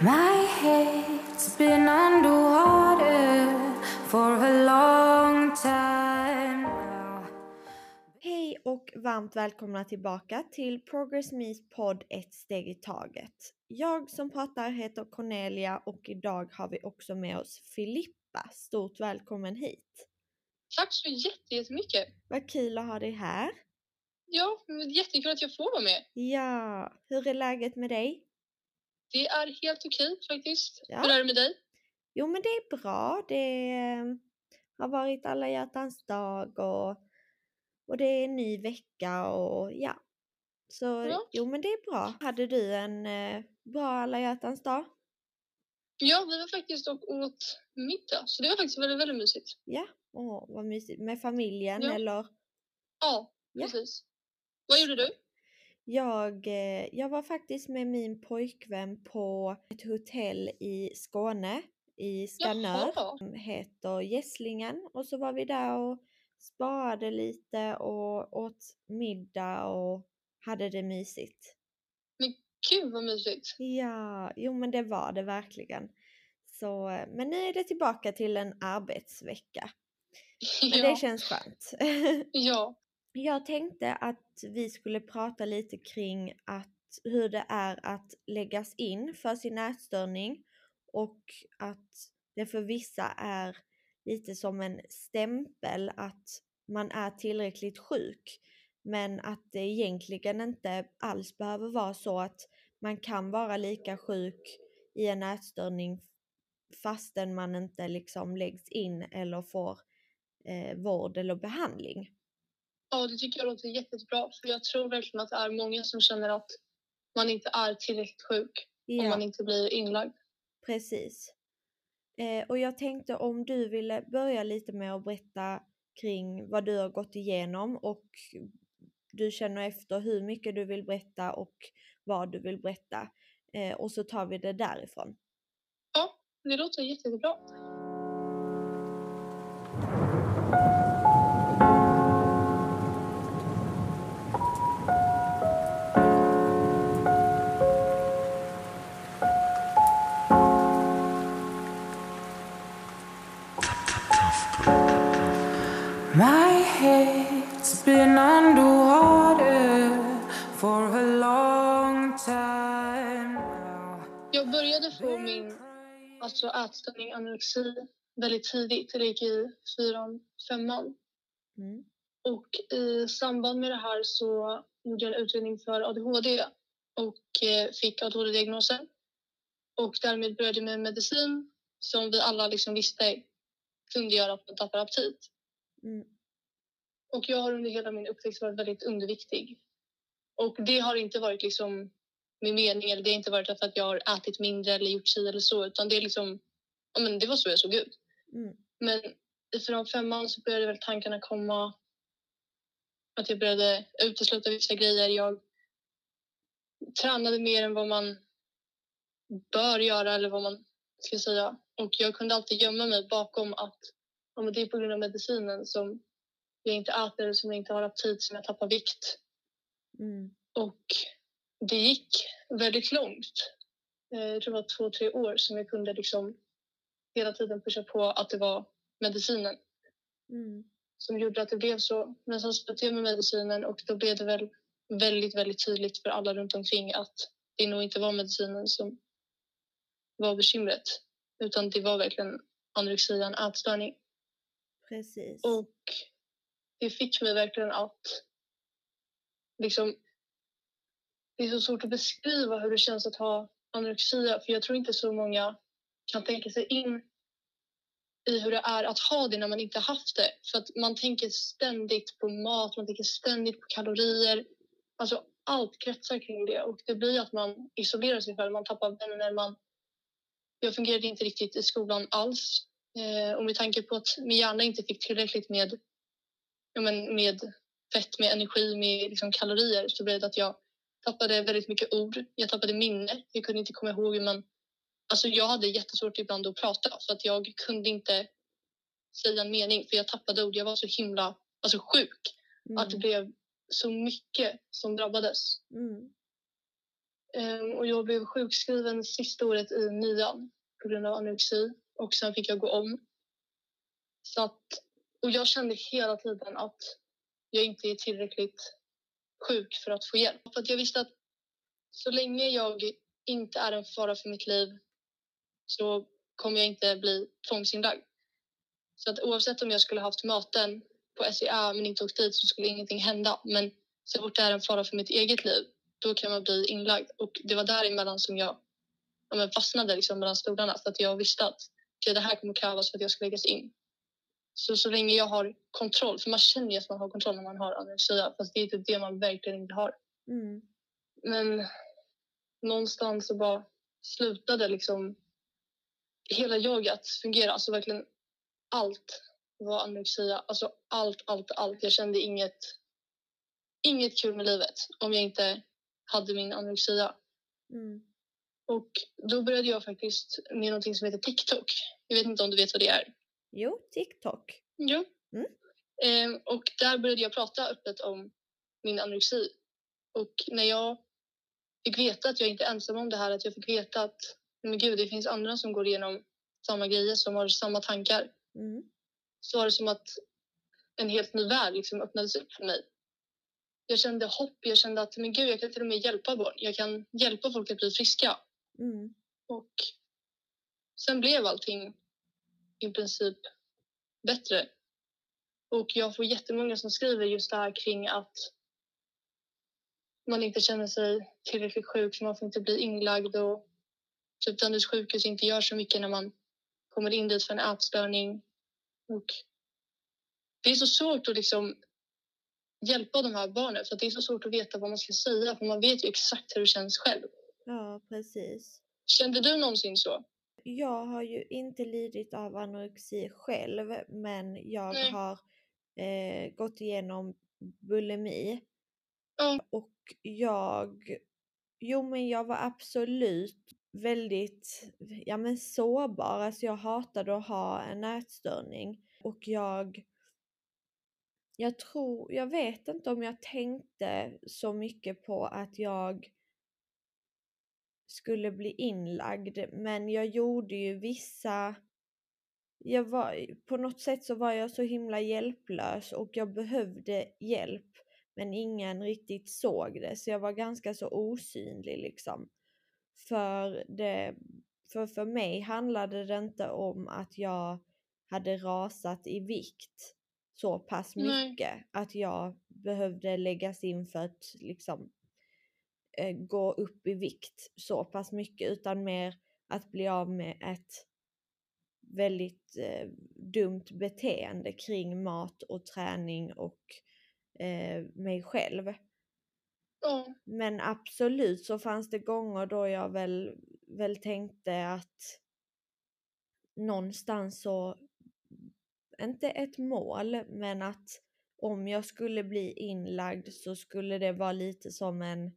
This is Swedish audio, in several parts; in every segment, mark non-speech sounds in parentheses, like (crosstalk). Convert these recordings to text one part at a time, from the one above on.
My head's been underwater for a long time now. Hej och varmt välkomna tillbaka till Progress Me's podd Ett steg i taget. Jag som pratar heter Cornelia och idag har vi också med oss Filippa. Stort välkommen hit! Tack så jätte- jättemycket. Vad kul att ha dig här. Ja, jättekul att jag får vara med. Ja, hur är läget med dig? Det är helt okej faktiskt. Ja. Hur är det med dig? Jo men det är bra. Det eh, har varit alla hjärtans dag och, och det är en ny vecka och ja. Så Ja. jo men det är bra. Hade du en eh, bra alla hjärtans dag? Ja, vi var faktiskt och åt middag, så det var faktiskt väldigt, väldigt mysigt. Ja, åh vad mysigt. Med familjen Ja. eller? Ja, Ja. precis. Vad gjorde du? Jag, eh, jag var faktiskt med min pojkvän på ett hotell i Skåne, i Skanör, som heter Gässlingen. Och så var vi där och sparade lite och åt middag och hade det mysigt. Gud vad mysigt. Ja, jo men det var det verkligen. Så, eh, men nu är det tillbaka till en arbetsvecka. (laughs) Men ja. det känns skönt. ja. Jag tänkte att vi skulle prata lite kring att hur det är att läggas in för sin ätstörning och att det för vissa är lite som en stämpel att man är tillräckligt sjuk. Men att det egentligen inte alls behöver vara så att man kan vara lika sjuk i en ätstörning fastän man inte liksom läggs in eller får eh, vård eller behandling ja, det tycker jag låter jättebra. För jag tror verkligen att det är många som känner att man inte är tillräckligt sjuk om man inte blir inlagd. Precis. Eh, och jag tänkte om du ville börja lite med att berätta kring vad du har gått igenom och du känner efter hur mycket du vill berätta och vad du vill berätta. Eh, och så tar vi det därifrån. Ja, det låter jättebra. Min alltså ätstörning, anorexi, väldigt tidigt. Det gick i fyran, femman. Mm. Och i samband med det här så gjorde jag en utredning för ADHD och eh, fick ADHD-diagnosen. Och därmed började jag med medicin som vi alla liksom visste kunde göra att man tappar aptit. Mm. Och jag har under hela min uppväxt varit väldigt underviktig. Och det har inte varit liksom min mening eller det har inte varit för att jag har ätit mindre eller gjort si eller så utan det är liksom, ja men det var så jag såg ut. Mm. Men i fyran, femman så började väl tankarna komma att jag började utesluta vissa grejer. Jag tränade mer än vad man bör göra eller vad man ska säga. Och jag kunde alltid gömma mig bakom att men det är på grund av medicinen som jag inte äter, som jag inte har aptit, som jag tappar vikt. Mm. Och det gick väldigt långt. Eh, Jag tror det var två, tre år som jag kunde liksom hela tiden pusha på att det var medicinen Mm. som gjorde att det blev så. Men sen slutade jag med medicinen och då blev det väl väldigt, väldigt tydligt för alla runt omkring att det nog inte var medicinen som var bekymret. Utan det var verkligen anorexian, ätstörning. Precis. Och det fick mig verkligen att liksom... Det är så svårt att beskriva hur det känns att ha anorexia för jag tror inte så många kan tänka sig in i hur det är att ha det när man inte haft det. För att man tänker ständigt på mat, man tänker ständigt på kalorier. Alltså allt kretsar kring det och det blir att man isolerar sig själv, man tappar vänner, man... Jag fungerade inte riktigt i skolan alls. Eh, och med tanke på att min hjärna inte fick tillräckligt med, ja, men med fett, med energi, med liksom kalorier så blev det att jag tappade väldigt mycket ord. Jag tappade minne. Jag kunde inte komma ihåg hur man... Alltså jag hade jättesvårt ibland att prata för att jag kunde inte säga en mening för jag tappade ord. Jag var så himla alltså, sjuk att det Mm. blev så mycket som drabbades. Mm. Ehm, och jag blev sjukskriven sista året i nian på grund av anorexi och sen fick jag gå om. Så att, och jag kände hela tiden att jag inte är tillräckligt sjuk för att få hjälp. För att jag visste att så länge jag inte är en fara för mitt liv så kommer jag inte bli tvångsinlagd. Så att oavsett om jag skulle haft möten på SEA men inte åkt dit så skulle ingenting hända. Men så fort det är en fara för mitt eget liv, då kan man bli inlagd. Och det var däremellan som jag ja, men fastnade liksom mellan stolarna. Så att jag visste att okay, det här kommer krävas för att jag ska läggas in. Så, så länge jag har kontroll, för man känner ju att man har kontroll när man har anorexia, fast det är typ det man verkligen inte har. Mm. Men någonstans så bara slutade liksom hela jag att fungera. Alltså verkligen allt var anorexia. Alltså allt, allt, allt. Jag kände inget, inget kul med livet om jag inte hade min anorexia. Mm. Och då började jag faktiskt med någonting som heter TikTok. Jag vet inte om du vet vad det är? Jo, TikTok. Jo. Mm. Ehm, och där började jag prata öppet om min anorexi. Och när jag fick veta att jag inte är ensam om det här, att jag fick veta att men gud, det finns andra som går igenom samma grejer, som har samma tankar. Mm. Så var det som att en helt ny värld liksom öppnades upp för mig. Jag kände hopp, jag kände att men gud, jag kan till och med hjälpa barn. Jag kan hjälpa folk att bli friska. Mm. Och sen blev allting i princip bättre. Och jag får jättemånga som skriver just det här kring att man inte känner sig tillräckligt sjuk för man får inte bli inlagd och typ Danderyds sjukhus inte gör så mycket när man kommer in dit för en ätstörning. Och det är så svårt att liksom hjälpa de här barnen för det är så svårt att veta vad man ska säga för man vet ju exakt hur det känns själv. Ja, precis. Kände du någonsin så? Jag har ju inte lidit av anorexi själv, men jag Nej. har eh, gått igenom bulimi. Ja. Och jag, jo men jag var absolut väldigt, ja men sårbar. Alltså jag hatade att ha en ätstörning. Och jag, jag tror, jag vet inte om jag tänkte så mycket på att jag skulle bli inlagd. Men jag gjorde ju vissa jag var, på något sätt så var jag så himla hjälplös och jag behövde hjälp men ingen riktigt såg det så jag var ganska så osynlig liksom. För, det, för, för mig handlade det inte om att jag hade rasat i vikt så pass Nej. mycket att jag behövde läggas in för att liksom eh, gå upp i vikt så pass mycket utan mer att bli av med ett väldigt eh, dumt beteende kring mat och träning och eh, mig själv. Ja. Men absolut så fanns det gånger då jag väl, väl tänkte att någonstans så, inte ett mål, men att om jag skulle bli inlagd så skulle det vara lite som en,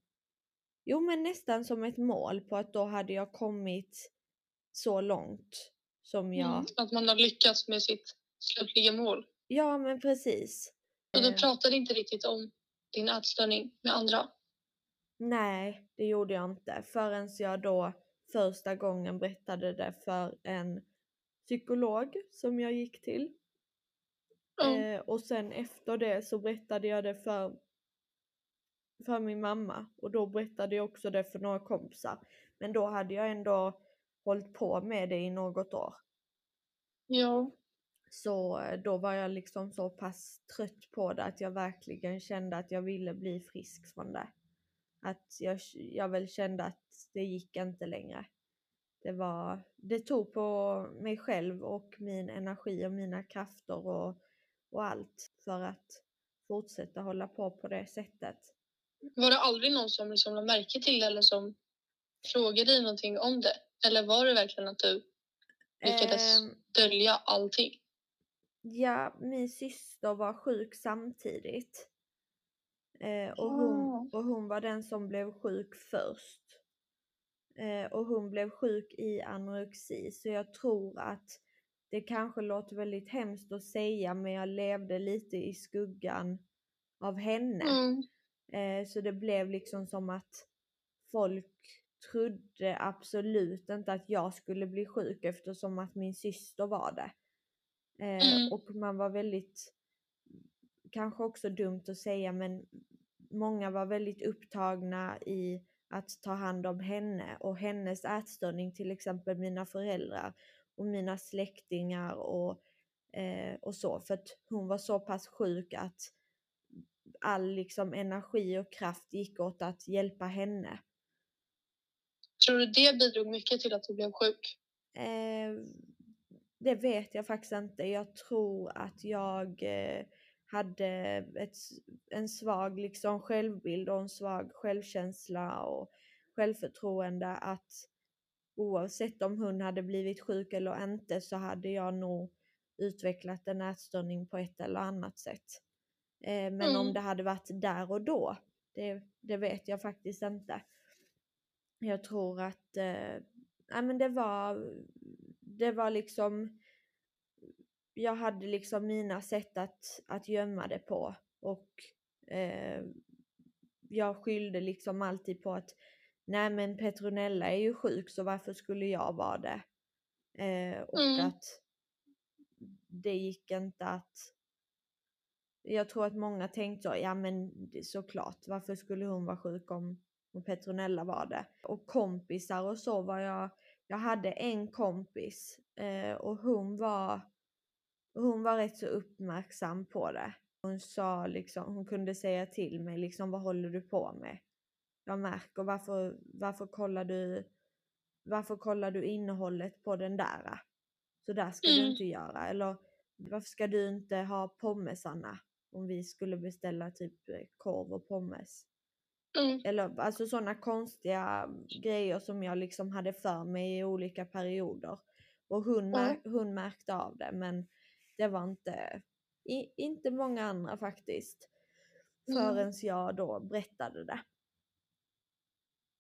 jo men nästan som ett mål på att då hade jag kommit så långt som jag, Mm. Att man har lyckats med sitt slutliga mål. ja men precis. Och du Eh, pratade inte riktigt om din ätstörning med andra. Nej, det gjorde jag inte förrän jag då första gången berättade det för en psykolog som jag gick till. Ja. Eh, och sen efter det så berättade jag det för, för min mamma och då berättade jag också det för några kompisar. Men då hade jag ändå hållit på med det i något år. ja. Så eh, då var jag liksom så pass trött på det att jag verkligen kände att jag ville bli frisk från det. Att jag, jag väl kände att det gick inte längre. Det var, det tog på mig själv och min energi och mina krafter och, och allt för att fortsätta hålla på på det sättet. Var det aldrig någon som liksom lade märke till eller som frågade dig någonting om det? Eller var det verkligen att du lyckades Ehm, dölja allting? Ja, min syster var sjuk samtidigt. Eh, och, hon, och hon var den som blev sjuk först. Eh, och hon blev sjuk i anorexi. Så jag tror att det kanske låter väldigt hemskt att säga men jag levde lite i skuggan av henne. Mm. Eh, så det blev liksom som att folk trodde absolut inte att jag skulle bli sjuk eftersom att min syster var det. Eh, Mm. Och man var väldigt, kanske också dumt att säga, men många var väldigt upptagna i att ta hand om henne och hennes ätstörning, till exempel mina föräldrar och mina släktingar och, eh, och så. För att hon var så pass sjuk att all liksom energi och kraft gick åt att hjälpa henne. Tror du det bidrog mycket till att du blev sjuk? Eh, det vet jag faktiskt inte. Jag tror att jag eh, hade ett, en svag liksom självbild och en svag självkänsla och självförtroende att oavsett om hon hade blivit sjuk eller inte så hade jag nog utvecklat en ätstörning på ett eller annat sätt. Eh, men om Mm. det hade varit där och då, det, det vet jag faktiskt inte. Jag tror att eh, nej, men det var, det var liksom, jag hade liksom mina sätt att, att gömma det på och eh, jag skyllde liksom alltid på att nej men Petronella är ju sjuk så varför skulle jag vara det? Eh, och Mm. att det gick inte att jag tror att många tänkte så, ja men såklart, varför skulle hon vara sjuk om, om Petronella var det? Och kompisar och så var jag, jag hade en kompis eh, och hon var, hon var rätt så uppmärksam på det. Hon sa liksom, hon kunde säga till mig liksom, vad håller du på med? Jag märker, varför, varför kollar du, varför kollar du innehållet på den där? Så där ska du Mm. inte göra. Eller varför ska du inte ha pommesarna? Om vi skulle beställa typ eh, korv och pommes. Mm. Eller alltså sådana konstiga grejer som jag liksom hade för mig i olika perioder. Och hon, mär, hon märkte av det men det var inte, i, inte många andra faktiskt. Mm. Förrän jag då berättade det.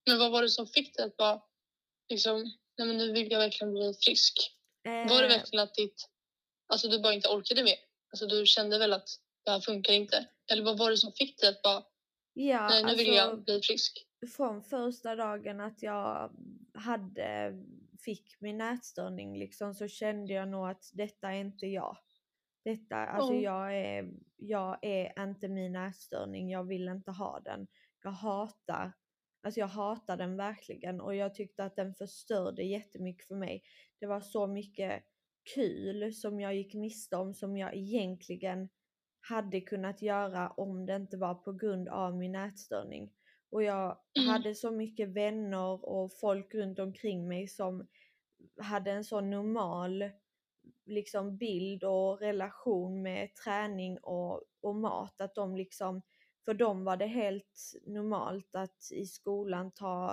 Men vad var det som fick dig att bara liksom, nej men nu vill jag verkligen bli frisk? Var det Eh, verkligen att ditt, alltså du bara inte orkade mer? Alltså du kände väl att det här funkar inte? Eller vad var det som fick dig att bara, ja, nej nu vill alltså- jag bli frisk? från första dagen att jag hade, fick min ätstörning liksom så kände jag nog att detta är inte jag. Detta, alltså Ja. jag är, jag är inte min ätstörning, jag vill inte ha den. Jag hatar, alltså jag hatar den verkligen och jag tyckte att den förstörde jättemycket för mig. Det var så mycket kul som jag gick miste om som jag egentligen hade kunnat göra om det inte var på grund av min ätstörning. Och jag Mm. hade så mycket vänner och folk runt omkring mig som hade en så normal liksom bild och relation med träning och, och mat. Att de liksom, för dem var det helt normalt att i skolan ta,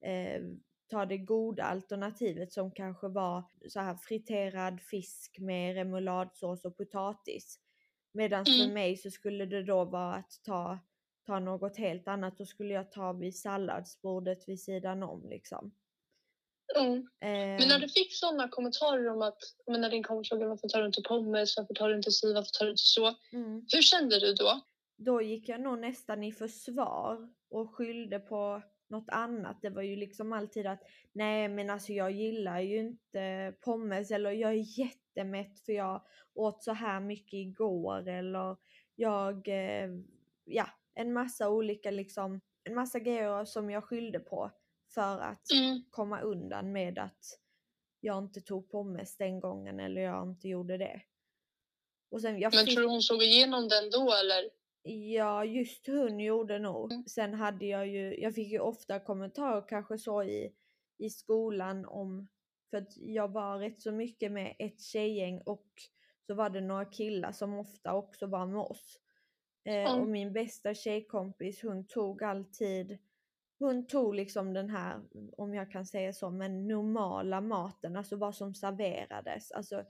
eh, ta det goda alternativet som kanske var så här friterad fisk med remouladsås och potatis. Medan för Mm. mig så skulle det då vara att ta, ta något helt annat. Då skulle jag ta vid salladsbordet vid sidan om liksom. Mm. Eh, Men när du fick sådana kommentarer om att, men när din kompis frågade varför tar du inte pommes, varför tar du inte si, varför tar du inte så? mm. Hur kände du då? då gick jag nog nästan i försvar och skyllde på något annat. Det var ju liksom alltid att nej men alltså jag gillar ju inte pommes eller jag är jättemätt för jag åt så här mycket igår eller jag, eh, ja en massa olika liksom, en massa grejer som jag skyllde på för att Mm. komma undan med att jag inte tog pommes den gången eller jag inte gjorde det. Och sen jag Men tror du hon såg igenom den då eller? Ja, just hon gjorde nog. Mm. Sen hade jag ju, jag fick ju ofta kommentarer kanske så i, i skolan om, för att jag var rätt så mycket med ett tjejgäng och så var det några killar som ofta också var med oss. Eh, Mm. Och min bästa tjejkompis hon tog alltid, hon tog liksom den här, om jag kan säga så, men normala maten, alltså vad som serverades. Alltså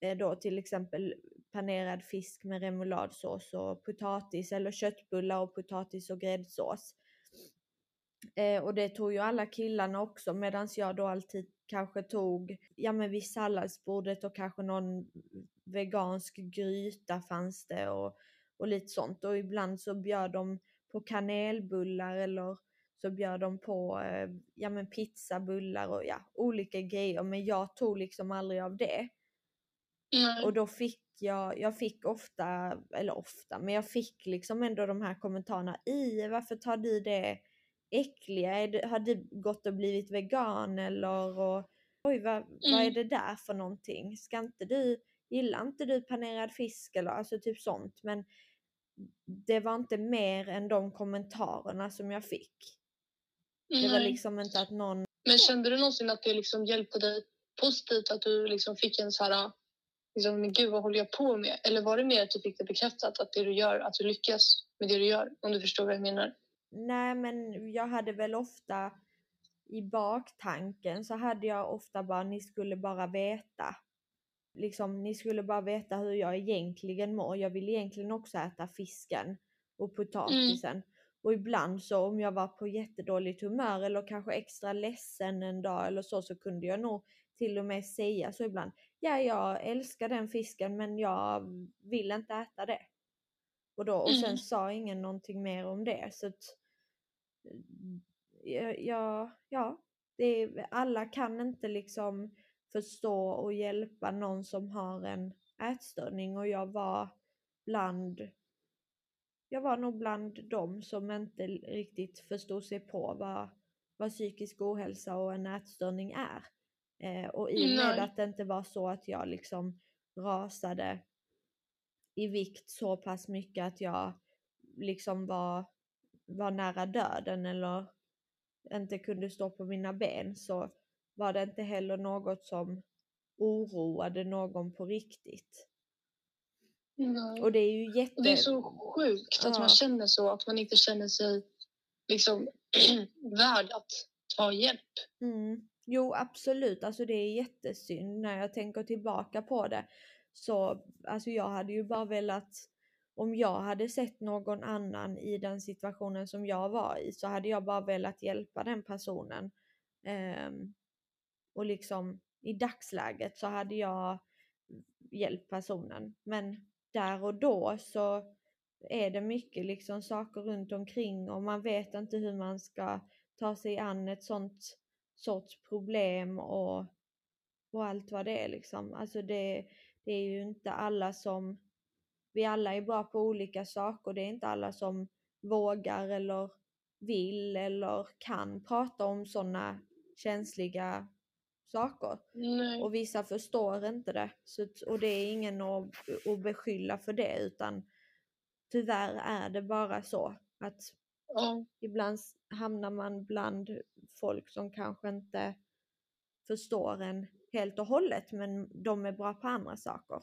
eh, då till exempel panerad fisk med remouladsås och potatis eller köttbullar och potatis och gräddsås. Eh, och det tog ju alla killarna också medan jag då alltid kanske tog, ja men vid salladsbordet och kanske någon vegansk gryta fanns det och, och lite sånt. Och ibland så bjöd de på kanelbullar eller så bjöd de på eh, ja, men pizza, bullar och ja, olika grejer. Men jag tog liksom aldrig av det. Nej. Och då fick jag, jag fick ofta, eller ofta, men jag fick liksom ändå de här kommentarerna. I, varför tar du det äckliga? Det, har du gått och blivit vegan eller? Och, Oj, vad, vad är Mm. det där för någonting? Ska inte du, gillar inte du panerad fisk eller alltså typ sånt? Men det var inte mer än de kommentarerna som jag fick. Det var Nej. liksom inte att någon Men kände du någonsin att det liksom hjälpte dig positivt att du liksom fick en så här, liksom, men gud vad håller jag på med? Eller var det mer att du fick det bekräftat att det du gör, att du lyckas med det du gör? Om du förstår vad jag menar. Nej, men jag hade väl ofta i baktanken så hade jag ofta bara, ni skulle bara veta. Liksom, ni skulle bara veta hur jag egentligen mår. Jag vill egentligen också äta fisken och potatisen. Och ibland så om jag var på jättedåligt humör eller kanske extra ledsen en dag eller så, så kunde jag nog till och med säga så ibland. Ja, jag älskar den fisken men jag vill inte äta det. Och, då, och sen Mm. sa ingen någonting mer om det. Så att, mm, ja, ja, är, alla kan inte liksom förstå och hjälpa någon som har en ätstörning och jag var bland jag var nog bland dem som inte riktigt förstod sig på vad, vad psykisk ohälsa och en ätstörning är. Eh, och i och med Nej. att det inte var så att jag liksom rasade i vikt så pass mycket att jag liksom var, var nära döden eller inte kunde stå på mina ben så var det inte heller något som oroade någon på riktigt. Nej. Och det är ju jätte... Det är så sjukt att Ja. man känner så, att man inte känner sig (clears throat) liksom (clears throat) värd att ta hjälp. Mm. Jo, absolut. Alltså det är jättesynd när jag tänker tillbaka på det. Så alltså jag hade ju bara velat, om jag hade sett någon annan i den situationen som jag var i så hade jag bara velat hjälpa den personen. Um, och liksom i dagsläget så hade jag hjälpt personen. Men där och då så är det mycket liksom saker runt omkring och man vet inte hur man ska ta sig an ett sånt sorts problem och, och allt vad det är liksom. Alltså det, det är ju inte alla som, vi alla är bra på olika saker. Det är inte alla som vågar eller vill eller kan prata om sådana känsliga saker. Nej. Och vissa förstår inte det. Så, och det är ingen att, att beskylla för det utan tyvärr är det bara så att Ja. ibland hamnar man bland folk som kanske inte förstår en helt och hållet men de är bra på andra saker.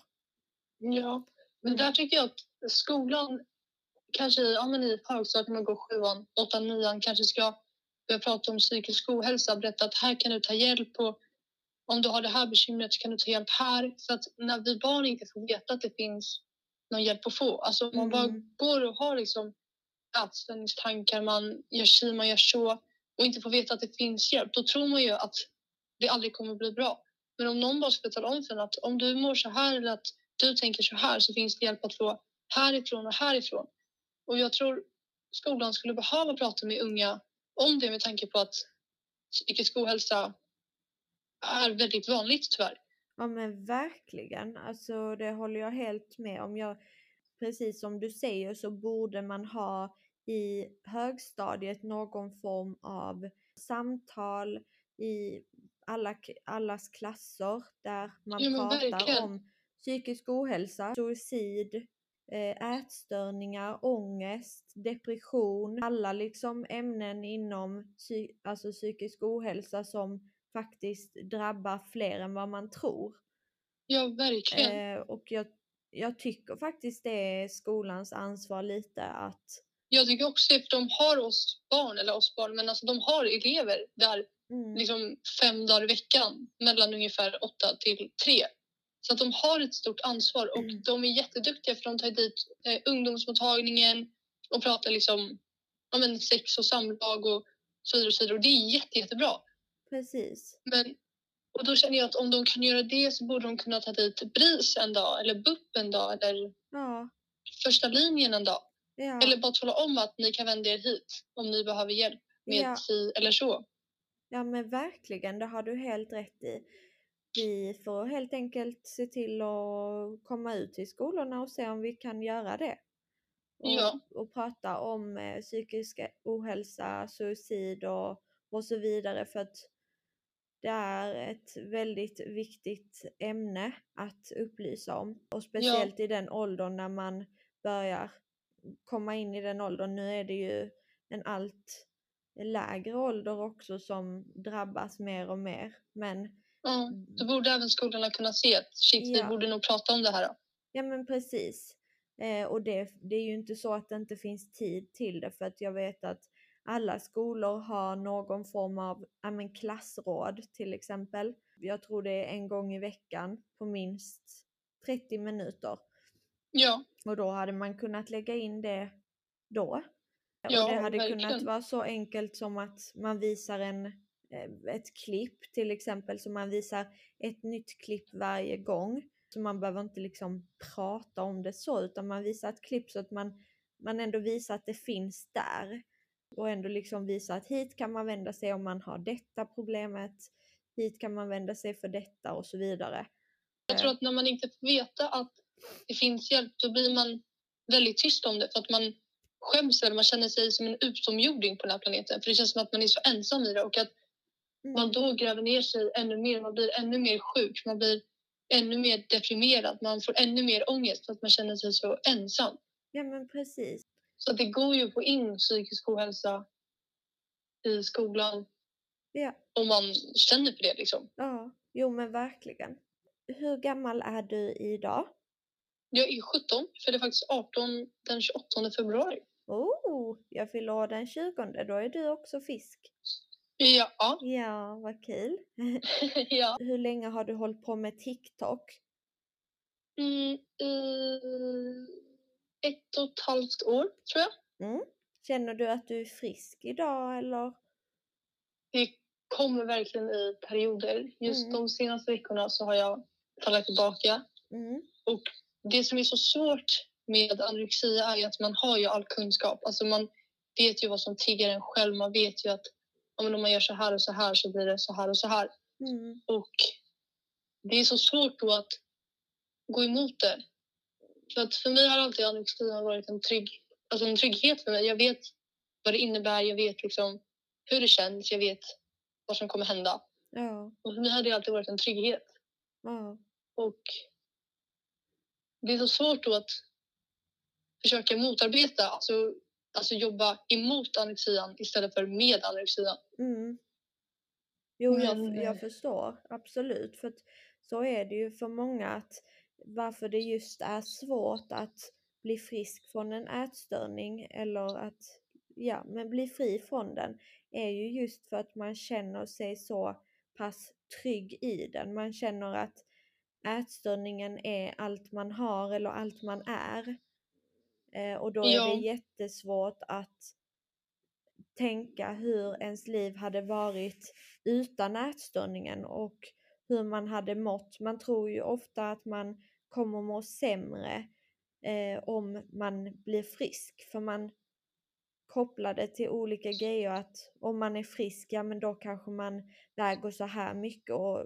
Ja, men där tycker jag att skolan kanske i, ja, men i högstadiet när man går sjuan, åttan, nian kanske ska börja prata om psykisk ohälsa, berätta att här kan du ta hjälp och om du har det här bekymret så kan du ta hjälp här. Så att när vi barn inte får veta att det finns någon hjälp att få, alltså om man bara Mm. går och har liksom ätstörningstankar, man gör si, man gör så och inte får veta att det finns hjälp, då tror man ju att det aldrig kommer bli bra. Men om någon bara skulle tala om för en att om du mår så här eller att du tänker så här så finns det hjälp att få härifrån och härifrån. Och jag tror skolan skulle behöva prata med unga om det med tanke på att psykisk ohälsa är väldigt vanligt tyvärr. Ja men verkligen, alltså det håller jag helt med om. Jag, precis som du säger så borde man ha i högstadiet någon form av samtal i alla, allas klasser där man Ja, pratar om psykisk ohälsa, suicid, eh, ätstörningar, ångest, depression, alla liksom ämnen inom psy- alltså psykisk ohälsa som faktiskt drabbar fler än vad man tror. Ja, verkligen. Eh, och jag, jag tycker faktiskt det är skolans ansvar lite att Jag tycker också för de har oss barn, eller oss barn, men alltså de har elever där mm, liksom fem dagar i veckan mellan ungefär åtta till tre. Så att de har ett stort ansvar och Mm. de är jätteduktiga för de tar dit eh, ungdomsmottagningen och pratar liksom ja, men sex och samlag och så vidare och så vidare. Och det är jätte, jättebra. precis. Men, och då känner jag att om de kan göra det så borde de kunna ta dit BRIS en dag eller BUP en dag eller Ja, första linjen en dag. Ja, Eller bara tala om att ni kan vända er hit om ni behöver hjälp. med Ja. si eller så. Ja men verkligen, det har du helt rätt i. Vi får helt enkelt se till att komma ut till skolorna och se om vi kan göra det. Och, Ja. och prata om eh, psykisk ohälsa, suicid och, och så vidare för att det är ett väldigt viktigt ämne att upplysa om. Och speciellt i den åldern när man börjar komma in i den åldern. Nu är det ju en allt lägre ålder också som drabbas mer och mer. Men Ja, då borde även skolorna kunna se att shit, Ja. vi borde nog prata om det här. Då. Ja men precis. Eh, och det, det är ju inte så att det inte finns tid till det för att jag vet att alla skolor har någon form av ja, men klassråd till exempel. Jag tror det är en gång i veckan på minst 30 minuter. Ja, Och då hade man kunnat lägga in det då. Ja, och det hade kunnat vara så enkelt som att man visar en, eh, ett klipp till exempel. Så man visar ett nytt klipp varje gång. Så man behöver inte liksom prata om det så utan man visar ett klipp så att man, man ändå visar att det finns där. Och ändå liksom visa att hit kan man vända sig om man har detta problemet. Hit kan man vända sig för detta och så vidare. jag tror att när man inte får veta att det finns hjälp, då blir man väldigt tyst om det för att man skäms eller man känner sig som en utomjording på den här planeten. För det känns som att man är så ensam i det och att Mm. man då gräver ner sig ännu mer. Man blir ännu mer sjuk, man blir ännu mer deprimerad, man får ännu mer ångest för att man känner sig så ensam. Ja men precis. Så det går ju att få in psykisk ohälsa i skolan Ja. om man känner för det. Liksom. Ja, jo men verkligen. Hur gammal är du idag? Jag är 17, för det är faktiskt 18 den 28 februari. Oh, jag fyller år den 20, då är du också fisk. Ja, Ja, vad kul. (laughs) ja. Hur länge har du hållit på med TikTok? Mm, i ett och ett halvt år, tror jag. Mm. Känner du att du är frisk idag eller? Det kommer verkligen i perioder. Just Mm. de senaste veckorna så har jag fallit tillbaka. Mm. Det som är så svårt med anorexia är ju att man har ju all kunskap. Alltså man vet ju vad som triggar en själv. Man vet ju att om man gör så här och så här så blir det så här och så här. Mm. Och det är så svårt då att gå emot det. För att för mig har alltid anorexia varit en, trygg, alltså en trygghet för mig. Jag vet vad det innebär, jag vet liksom hur det känns, jag vet vad som kommer hända. Ja, Och för mig har det alltid varit en trygghet. ja, Och det är så svårt då att försöka motarbeta, alltså, alltså jobba emot anorexian istället för med anorexian. mm. Jo, jag, Men, jag eh, förstår absolut. För så är det ju för många att varför det just är svårt att bli frisk från en ätstörning eller att ja, men bli fri från den är ju just för att man känner sig så pass trygg i den. Man känner att ätstörningen är allt man har eller allt man är. Eh, och då är Ja. det jättesvårt att tänka hur ens liv hade varit utan ätstörningen och hur man hade mått. Man tror ju ofta att man kommer må sämre eh, om man blir frisk för man kopplar det till olika grejer att om man är frisk, ja men då kanske man väger så här mycket och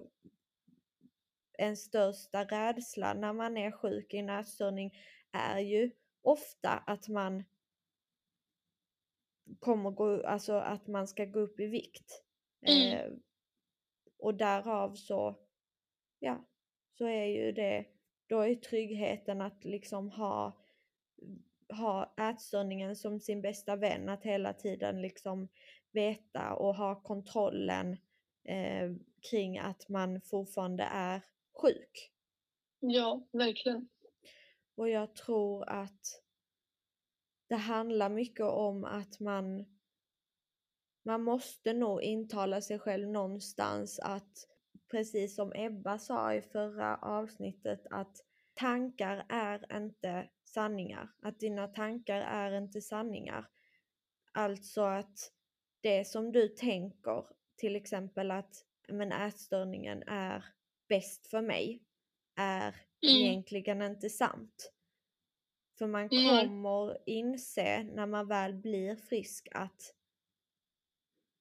en största rädsla när man är sjuk i en ätstörning är ju ofta att man kommer gå, alltså att man ska gå upp i vikt. Mm. Eh, och därav så, ja, så är ju det, då är tryggheten att liksom ha, ha ätstörningen som sin bästa vän, att hela tiden liksom veta och ha kontrollen eh, kring att man fortfarande är sjuk. Ja, verkligen. Och jag tror att det handlar mycket om att man man måste nog intala sig själv någonstans att precis som Ebba sa i förra avsnittet att tankar är inte sanningar. Att dina tankar är inte sanningar. Alltså att det som du tänker, till exempel att men ätstörningen är bäst för mig, är Mm. egentligen inte sant. För man kommer inse när man väl blir frisk att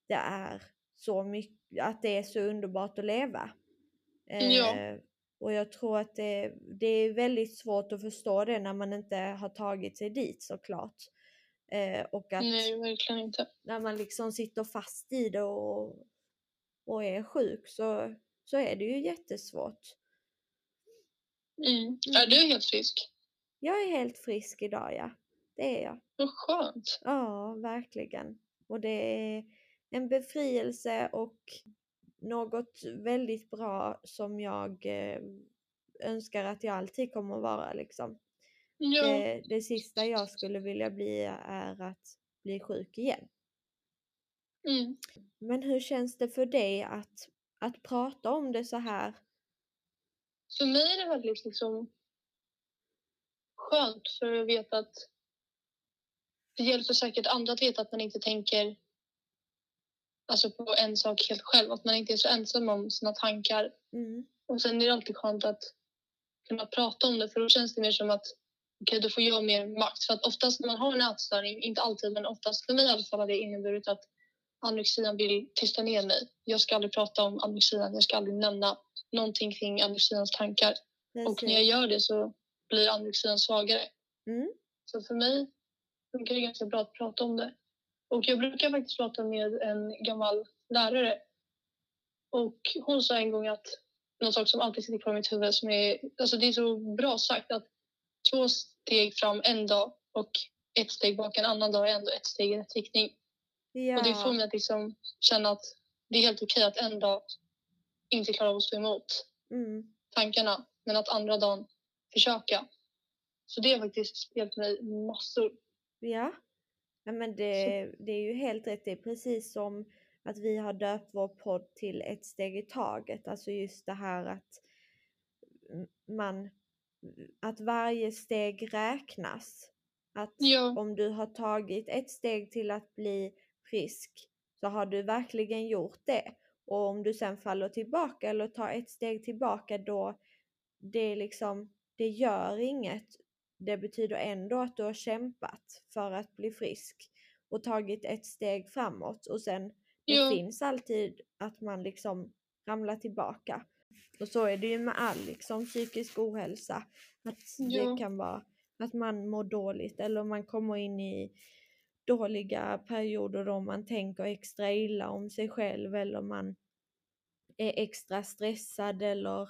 det är så mycket, att det är så underbart att leva. Ja. Eh, och jag tror att det, det är väldigt svårt att förstå det när man inte har tagit sig dit såklart. Eh, och att Nej, verkligen inte. när man liksom sitter fast i det och, och är sjuk så, så är det ju jättesvårt. Mm. Är du helt frisk? Jag är helt frisk idag ja. Det är jag. Vad skönt. Ja, verkligen. Och det är en befrielse och något väldigt bra som jag eh, önskar att jag alltid kommer att vara liksom. Ja. Det, det sista jag skulle vilja bli är att bli sjuk igen. Mm. Men hur känns det för dig att, att prata om det så här? För mig är det väldigt liksom skönt för jag vet att det hjälper säkert andra att veta att man inte tänker alltså på en sak helt själv, att man inte är så ensam om sina tankar. Mm. Och sen är det alltid skönt att kunna prata om det för då känns det mer som att okej, då får jag mer makt. För att oftast när man har en ätstörning, inte alltid men oftast för mig i alla fall har det inneburit att anorexian vill tysta ner mig. Jag ska aldrig prata om anorexian, jag ska aldrig nämna någonting kring anorexians tankar. Och när jag gör det så blir anorexian svagare. Mm. Så för mig funkar det ganska bra att prata om det. Och jag brukar faktiskt prata med en gammal lärare. Och hon sa en gång att någon sak som alltid sitter kvar i mitt huvud som är, alltså det är så bra sagt att två steg fram en dag och ett steg bak en annan dag är ändå ett steg i rätt riktning. Ja. Och det får mig att liksom känna att det är helt okej att en dag inte klara av att stå emot Mm. tankarna men att andra dagen försöka. Så det har faktiskt hjälpt mig massor. Ja. ja men det, det är ju helt rätt. Det är precis som att vi har döpt vår podd till ett steg i taget. Alltså just det här att man att varje steg räknas. Att Ja. om du har tagit ett steg till att bli frisk så har du verkligen gjort det. Och om du sen faller tillbaka eller tar ett steg tillbaka då det liksom, det gör inget. Det betyder ändå att du har kämpat för att bli frisk och tagit ett steg framåt och sen det Ja. finns alltid att man liksom ramlar tillbaka. Och så är det ju med all liksom psykisk ohälsa. Att Ja. det kan vara att man mår dåligt eller man kommer in i dåliga perioder då man tänker extra illa om sig själv eller man är extra stressad eller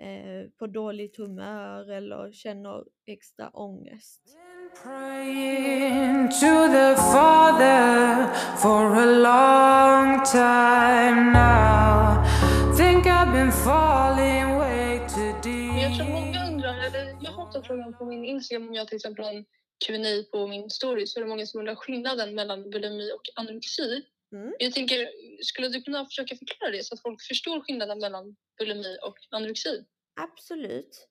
eh, på dåligt humör eller känner extra ångest. Praying to the Father for a long time now. Think I've been falling way too Men Jag tror många undrar, eller jag har fått en fråga på min Instagram om jag till exempel har en Q&A på min story så är det många som undrar skillnaden mellan bulimi och anorexi. Mm. Jag tänker, skulle du kunna försöka förklara det så att folk förstår skillnaden mellan bulimi och anorexi? Absolut.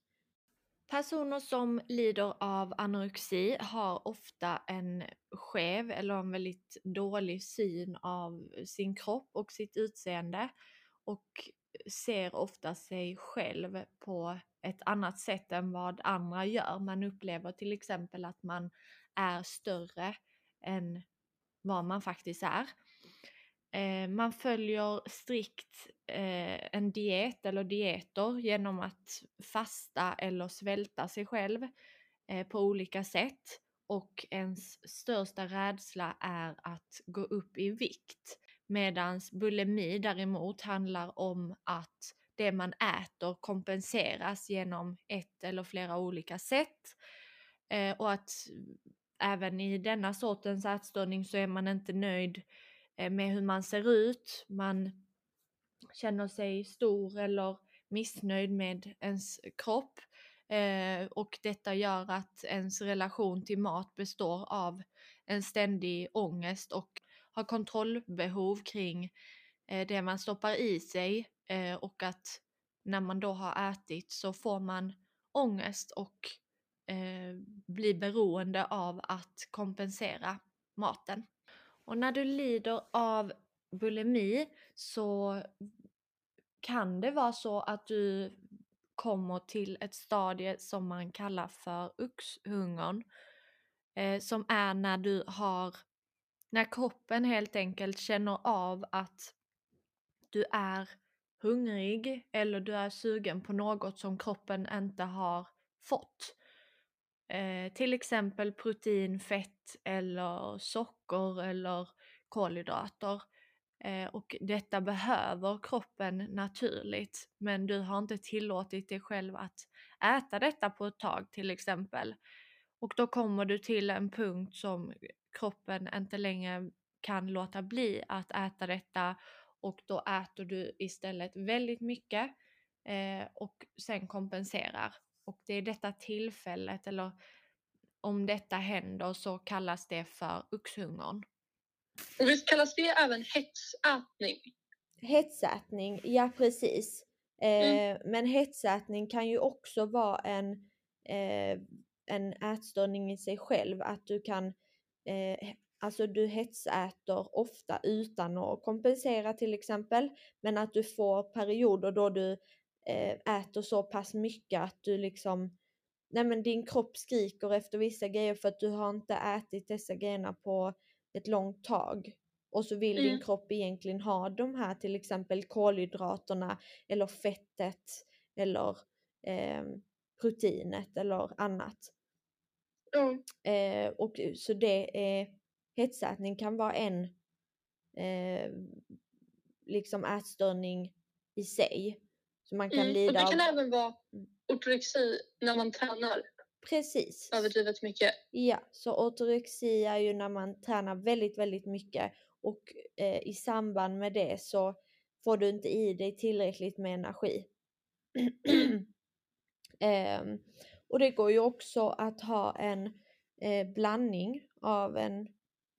Personer som lider av anorexi har ofta en skev eller en väldigt dålig syn av sin kropp och sitt utseende och ser ofta sig själv på ett annat sätt än vad andra gör. Man upplever till exempel att man är större än vad man faktiskt är. Eh, man följer strikt eh, en diet eller dieter genom att fasta eller svälta sig själv eh, på olika sätt. Och ens största rädsla är att gå upp i vikt. Medan bulimi däremot handlar om att det man äter kompenseras genom ett eller flera olika sätt. Eh, och att även i denna sortens ätstörning så är man inte nöjd eh, med hur man ser ut. Man känner sig stor eller missnöjd med ens kropp. Eh, och detta gör att ens relation till mat består av en ständig ångest och har kontrollbehov kring eh, det man stoppar i sig eh, och att när man då har ätit så får man ångest och eh, blir beroende av att kompensera maten. Och när du lider av bulimi så kan det vara så att du kommer till ett stadie som man kallar för uxhungern. Eh, som är när du har när kroppen helt enkelt känner av att du är hungrig eller du är sugen på något som kroppen inte har fått. Eh, till exempel protein, fett eller socker eller kolhydrater. Eh, och detta behöver kroppen naturligt men du har inte tillåtit dig själv att äta detta på ett tag till exempel. Och då kommer du till en punkt som kroppen inte längre kan låta bli att äta detta och då äter du istället väldigt mycket eh, och sen kompenserar. Och det är detta tillfället eller om detta händer så kallas det för oxhungern. Och visst kallas det även hetsätning? Hetsätning, ja precis. Eh, Mm. Men hetsätning kan ju också vara en, eh, en ätstörning i sig själv. Att du kan, eh, alltså du hetsäter ofta utan att kompensera till exempel. Men att du får perioder då du eh, äter så pass mycket att du liksom, nej men din kropp skriker efter vissa grejer för att du har inte ätit dessa grejerna på ett långt tag. Och så vill din Mm. kropp egentligen ha de här till exempel kolhydraterna eller fettet eller eh, proteinet eller annat. Ja. Eh, och så det är hetsätning kan vara en eh, liksom ätstörning i sig. Så man kan Mm. Och lida det kan av... även vara Mm. ortorexi när man tränar Precis. överdrivet mycket. Ja, så ortorexi är ju när man tränar väldigt, väldigt mycket och eh, i samband med det så får du inte i dig tillräckligt med energi. (clears throat) Ehm, och det går ju också att ha en eh, blandning av en,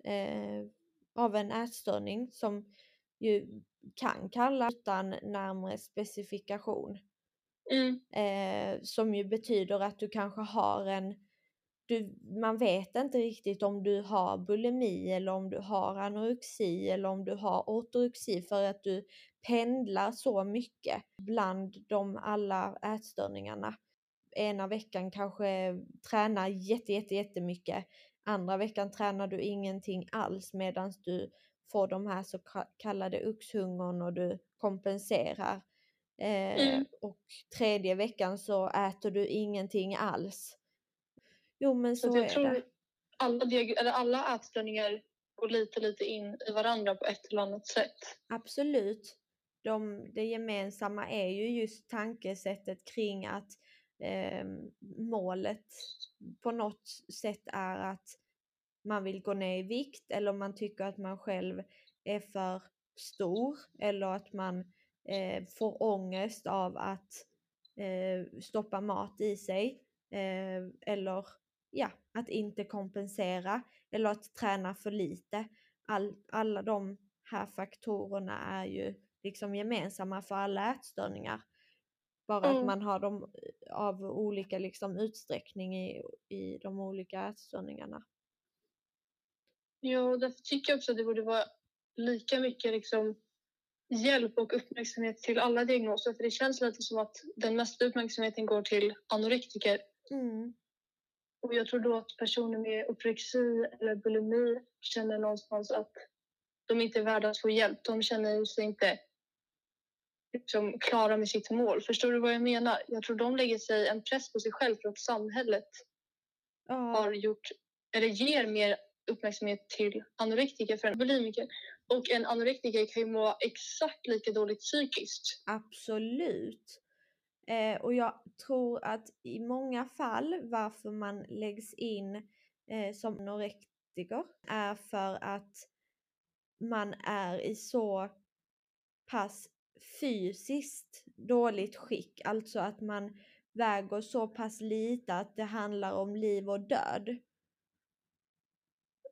eh, av en ätstörning som ju kan kallas utan närmare specifikation. Mm. Eh, som ju betyder att du kanske har en du, man vet inte riktigt om du har bulimi eller om du har anorexi eller om du har ortorexi för att du pendlar så mycket bland de alla ätstörningarna. Ena veckan kanske tränar jätte, jätte, jättemycket. Andra veckan tränar du ingenting alls medan du får de här så kallade oxhungern och du kompenserar. Eh, Mm. Och tredje veckan så äter du ingenting alls. Jo men Så så jag är tror det. alla, eller alla ätstörningar går lite, lite in i varandra på ett eller annat sätt. Absolut. De, det gemensamma är ju just tankesättet kring att eh, målet på något sätt är att man vill gå ner i vikt eller man tycker att man själv är för stor eller att man eh, får ångest av att eh, stoppa mat i sig eh, eller ja, att inte kompensera eller att träna för lite. All, alla de här faktorerna är ju liksom gemensamma för alla ätstörningar. Bara att Mm. man har dem av olika liksom utsträckning i, i de olika ätstörningarna. Ja, och därför tycker jag också att det borde vara lika mycket liksom hjälp och uppmärksamhet till alla diagnoser. För det känns lite som att den mesta uppmärksamheten går till anorektiker. Mm. Och jag tror då att personer med ortorexi eller bulimi känner någonstans att de inte är värda att få hjälp. De känner sig inte liksom, klara med sitt mål. Förstår du vad jag menar? Jag tror de lägger sig en press på sig själv för att samhället Ja, har gjort, eller ger mer uppmärksamhet till anorektiker för en bulimiker. Och en anorektiker kan ju må exakt lika dåligt psykiskt. absolut. Eh, och jag tror att i många fall varför man läggs in eh, som anorektiker är för att man är i så pass fysiskt dåligt skick. Alltså att man väger så pass lite att det handlar om liv och död.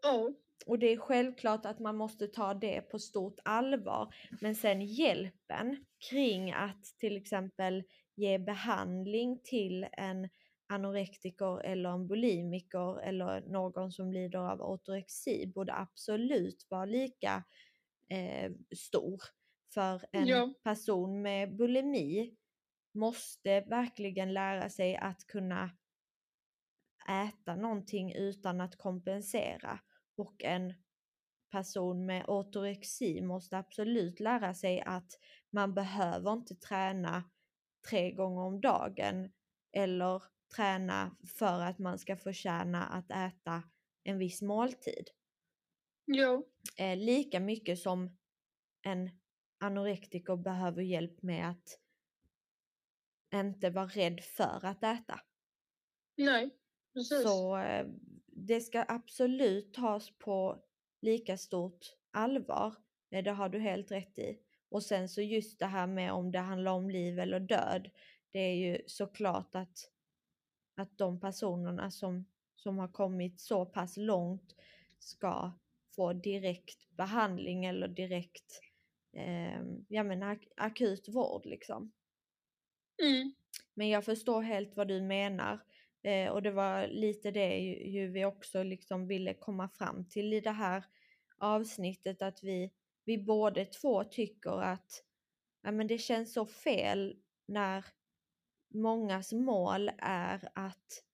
Ja, Och det är självklart att man måste ta det på stort allvar. Men sen hjälpen kring att till exempel ge behandling till en anorektiker eller en bulimiker eller någon som lider av ortorexi borde absolut vara lika eh, stor. För en Ja. person med bulimi måste verkligen lära sig att kunna äta någonting utan att kompensera. Och en person med ortorexi måste absolut lära sig att man behöver inte träna tre gånger om dagen eller träna för att man ska förtjäna att äta en viss måltid. Jo. Eh, lika mycket som en anorektiker behöver hjälp med att inte vara rädd för att äta. Nej, precis. Så eh, det ska absolut tas på lika stort allvar. Det har du helt rätt i. Och sen så just det här med om det handlar om liv eller död. Det är ju såklart att, att de personerna som, som har kommit så pass långt ska få direkt behandling eller direkt eh, ja, men ak- akut vård liksom. Mm. Men jag förstår helt vad du menar. Eh, och det var lite det ju, ju vi också liksom ville komma fram till i det här avsnittet. Att vi, vi båda två tycker att ja, men det känns så fel när mångas mål är att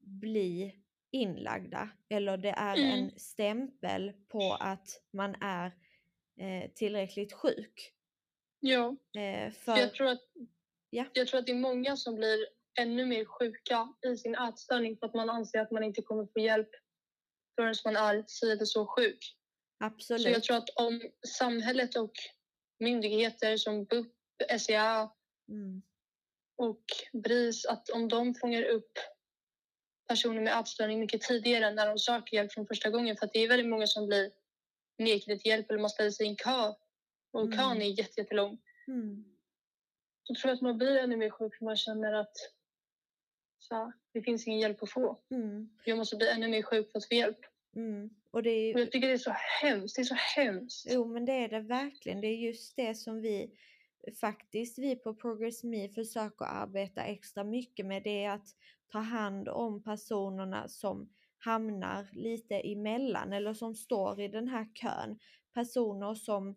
bli inlagda. Eller det är Mm. en stämpel på att man är eh, tillräckligt sjuk. Ja. Eh, För jag, tror att, Ja. jag tror att det är många som blir ännu mer sjuka i sin ätstörning för att man anser att man inte kommer få hjälp förrän man är si eller så sjuk. absolut. Så jag tror att om samhället och myndigheter som BUP, SCA Mm. och BRIS, att om de fångar upp personer med ätstörning mycket tidigare när de söker hjälp från första gången. För att det är väldigt många som blir nekade till hjälp eller man ställer sig i en kö och Mm. kön är jätte- jättelång. Mm. Då tror jag att man blir ännu mer sjuk för man känner att så, det finns ingen hjälp att få. Mm. Jag måste bli ännu mer sjuk för att få hjälp. Mm. Och det är Och jag tycker det är så hemskt. Det är så hemskt. jo men det är det verkligen. Det är just det som vi faktiskt, vi på Progress Me försöker arbeta extra mycket med. Det är att ta hand om personerna som hamnar lite emellan eller som står i den här kön. Personer som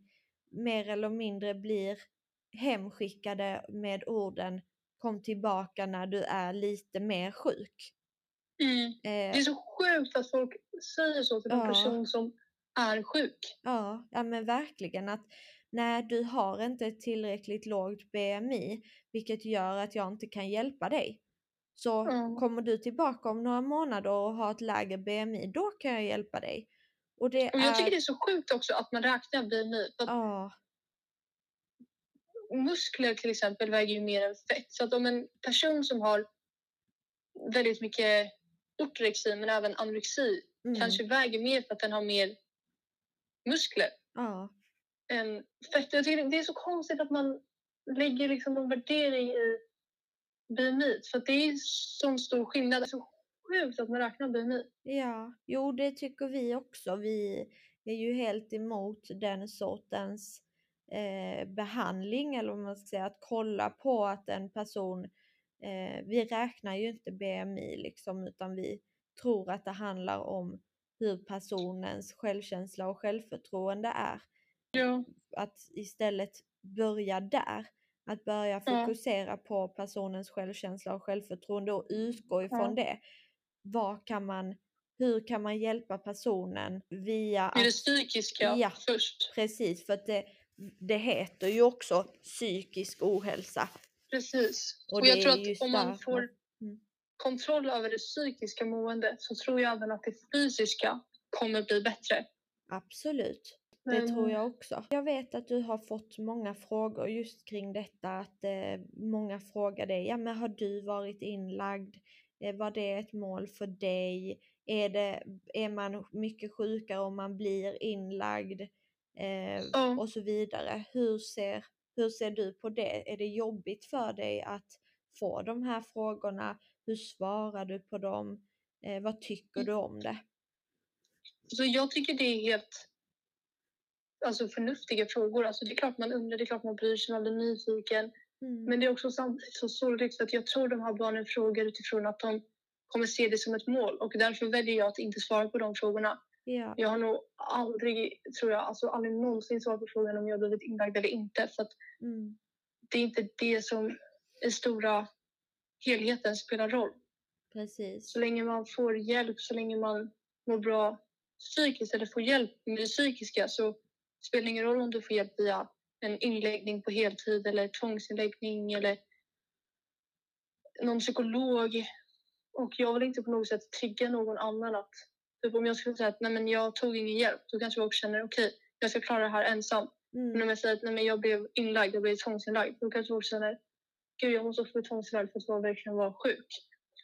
mer eller mindre blir hemskickade med orden kom tillbaka när du är lite mer sjuk. Mm. Eh, Det är så sjukt att folk säger så till en Ja. person som är sjuk. Ja, ja men verkligen att nej, du har inte tillräckligt lågt BMI, vilket gör att jag inte kan hjälpa dig. Så Ja. kommer du tillbaka om några månader och har ett lägre BMI, då kan jag hjälpa dig. Och det Och jag tycker är... det är så sjukt också att man räknar BMI. Ja, muskler till exempel väger ju mer än fett. Så att om en person som har väldigt mycket ortorexi men även anorexi mm, kanske väger mer för att den har mer muskler ja, än fett. Jag tycker det är så konstigt att man lägger liksom någon värdering i BMI. För det är sån stor skillnad. Det är så sjukt att man räknar BMI. ja, jo det tycker vi också. Vi är ju helt emot den sortens eh, behandling eller vad man ska säga, att kolla på att en person, eh, vi räknar ju inte BMI liksom utan vi tror att det handlar om hur personens självkänsla och självförtroende är. Ja. Att istället börja där. Att börja Ja. fokusera på personens självkänsla och självförtroende och utgå ifrån Ja. det. Vad kan man, hur kan man hjälpa personen via Det är det psykiska Ja. först. Precis, för det, det heter ju också psykisk ohälsa. Precis. Och Och, jag tror att om man får Mm. kontroll över det psykiska måendet så tror jag även att det fysiska kommer bli bättre. Absolut, det Men- tror jag också. Jag vet att du har fått många frågor just kring detta, att eh, många frågar dig, ja men har du varit inlagd? Eh, var det ett mål för dig? Är, det, är man mycket sjukare om man blir inlagd? Eh, Ja. och så vidare. Hur ser, hur ser du på det? Är det jobbigt för dig att få de här frågorna? Hur svarar du på dem? Eh, vad tycker Mm. du om det? Så jag tycker det är helt alltså, förnuftiga frågor. Alltså, det är klart man undrar, det är klart man bryr sig, man blir nyfiken. Mm. Men det är också samtidigt så sorgligt att jag tror de här barnen frågar utifrån att de kommer se det som ett mål och därför väljer jag att inte svara på de frågorna. Ja, Jag har nog aldrig, tror jag, alltså aldrig någonsin svarat på frågan om jag blivit inlagd eller inte för mm. det är inte det som i stora helheten spelar roll. precis. Så länge man får hjälp, så länge man mår bra psykiskt eller får hjälp med det psykiska så spelar ingen roll om du får hjälp via en inläggning på heltid eller tvångsinläggning eller någon psykolog. Och jag vill inte på något sätt trigga någon annan att typ om jag skulle säga att nej men jag tog ingen hjälp då kanske folk känner okej okay, jag ska klara det här ensam. Mm. Men om jag säger att nej men jag blev inlagd, jag blev tvångsinlagd då kanske folk känner gud jag måste få tvångsinlagd för att jag verkligen vara sjuk.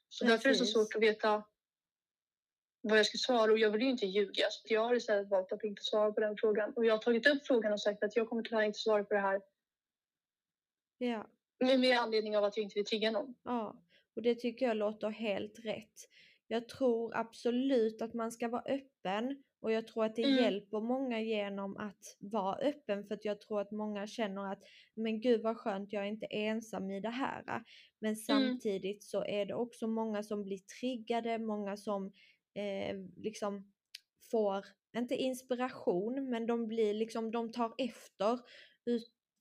Så därför är det så svårt att veta vad jag ska svara och jag vill ju inte ljuga. Så jag har istället valt att inte svara på den frågan. Och jag har tagit upp frågan och sagt att jag kommer tyvärr inte svara på det här Ja. med, med anledning av att jag inte vill trigga någon. Ja, och det tycker jag låter helt rätt. Jag tror absolut att man ska vara öppen och jag tror att det Mm. hjälper många genom att vara öppen för att jag tror att många känner att men gud vad skönt, jag är inte ensam i det här. Men samtidigt så är det också många som blir triggade, många som eh, liksom får, inte inspiration, men de blir liksom, de tar efter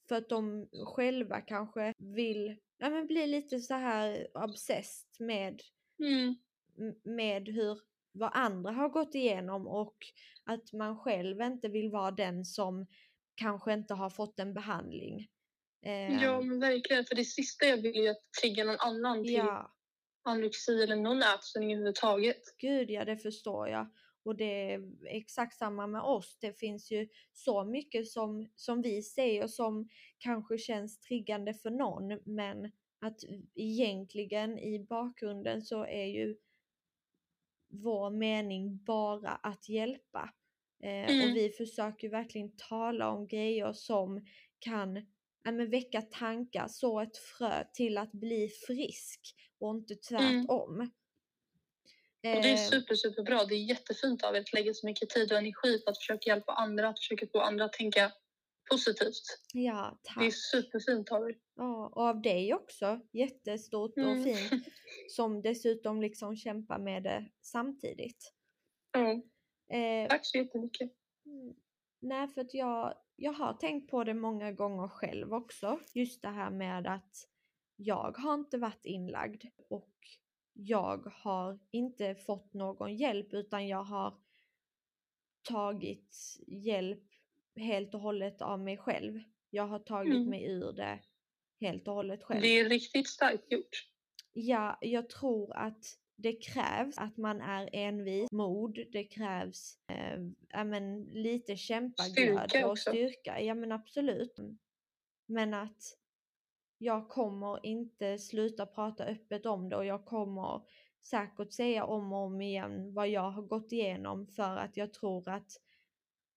för att de själva kanske vill ja, men bli lite så här obsessed med, Mm. med hur, vad andra har gått igenom och att man själv inte vill vara den som kanske inte har fått en behandling. Eh, Ja, men verkligen. För det sista jag vill är att trigga någon annan till ja, anorexi eller någon ätstörning överhuvudtaget. gud ja, det förstår jag. Och det är exakt samma med oss. Det finns ju så mycket som, som vi säger som kanske känns triggande för någon men att egentligen i bakgrunden så är ju vår mening bara att hjälpa. Eh, Mm. Och vi försöker verkligen tala om grejer som kan ja, men väcka tankar, så ett frö till att bli frisk och inte tvärtom. Mm. Och det är Eh, super, superbra. Det är jättefint av er att lägga så mycket tid och energi på att försöka hjälpa andra, att försöka få andra att tänka positivt. Ja, Det är tack. superfint av er. Ja, och av dig också. Jättestort och Mm. fint. (laughs) Som dessutom liksom kämpar med det samtidigt. Ja, Eh, tack så jättemycket. Mm. Nej, för att jag, jag har tänkt på det många gånger själv också. Just det här med att jag har inte varit inlagd och jag har inte fått någon hjälp utan jag har tagit hjälp helt och hållet av mig själv. Jag har tagit Mm. mig ur det helt och hållet själv. Det är riktigt starkt gjort. Ja, jag tror att det krävs att man är envis, mod, det krävs eh, men, lite kämpaglöd och styrka. Ja men absolut. Men att jag kommer inte sluta prata öppet om det och jag kommer säkert säga om och om igen vad jag har gått igenom för att jag tror att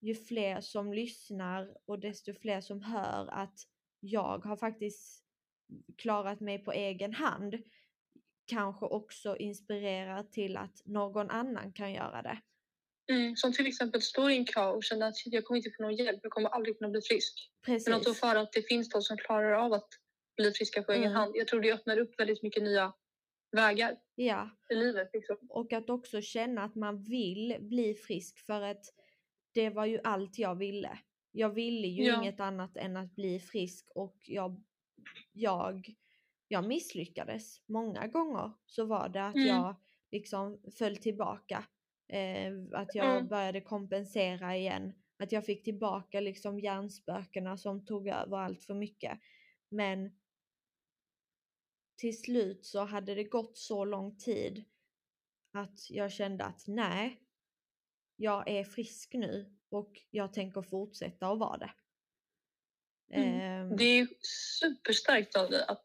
ju fler som lyssnar och desto fler som hör att jag har faktiskt klarat mig på egen hand kanske också inspirerar till att någon annan kan göra det. Mm, som till exempel står i en kö och känner att jag kommer inte få någon hjälp, jag kommer aldrig kunna bli frisk. Precis. Men att då föra att det finns de som klarar av att bli friska på egen Mm. hand. Jag tror det öppnar upp väldigt mycket nya vägar Ja, i livet. Liksom. och att också känna att man vill bli frisk för att det var ju allt jag ville. Jag ville ju Ja. inget annat än att bli frisk och jag, jag, jag misslyckades. Många gånger så var det att Mm. jag liksom föll tillbaka. Eh, att jag Mm. började kompensera igen. Att jag fick tillbaka liksom hjärnspökena som tog över allt för mycket. Men till slut så hade det gått så lång tid att jag kände att nej, jag är frisk nu och jag tänker fortsätta att vara det. Mm. Ehm, Det är superstarkt av dig att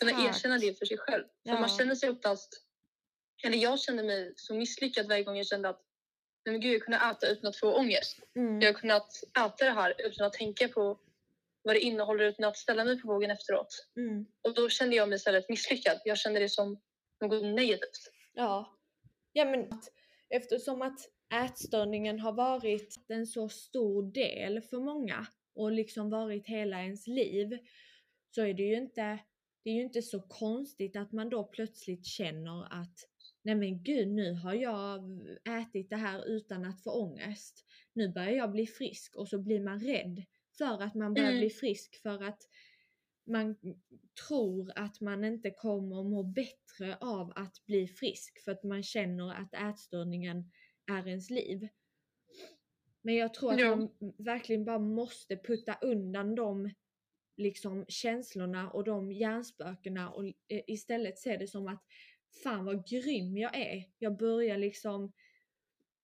kunna Tack. erkänna det för sig själv. För Ja. man känner sig oftast, eller jag kände mig så misslyckad varje gång jag kände att nej men gud, jag kunde äta utan att få ångest. mm, Jag har kunnat äta det här utan att tänka på vad det innehåller utan att ställa mig på vågen efteråt. mm, Och då kände jag mig istället misslyckad. Jag kände det som något negativt. ja. ja, men eftersom att ätstörningen har varit en så stor del för många och liksom varit hela ens liv så är det ju inte, det är ju inte så konstigt att man då plötsligt känner att nej men gud, nu har jag ätit det här utan att få ångest. Nu börjar jag bli frisk och så blir man rädd för att man börjar Mm. bli frisk för att man tror att man inte kommer må bättre av att bli frisk för att man känner att ätstörningen är ens liv. Men jag tror att Ja. man verkligen bara måste putta undan de liksom känslorna och de hjärnspökena och eh, istället se det som att fan vad grym jag är. Jag börjar liksom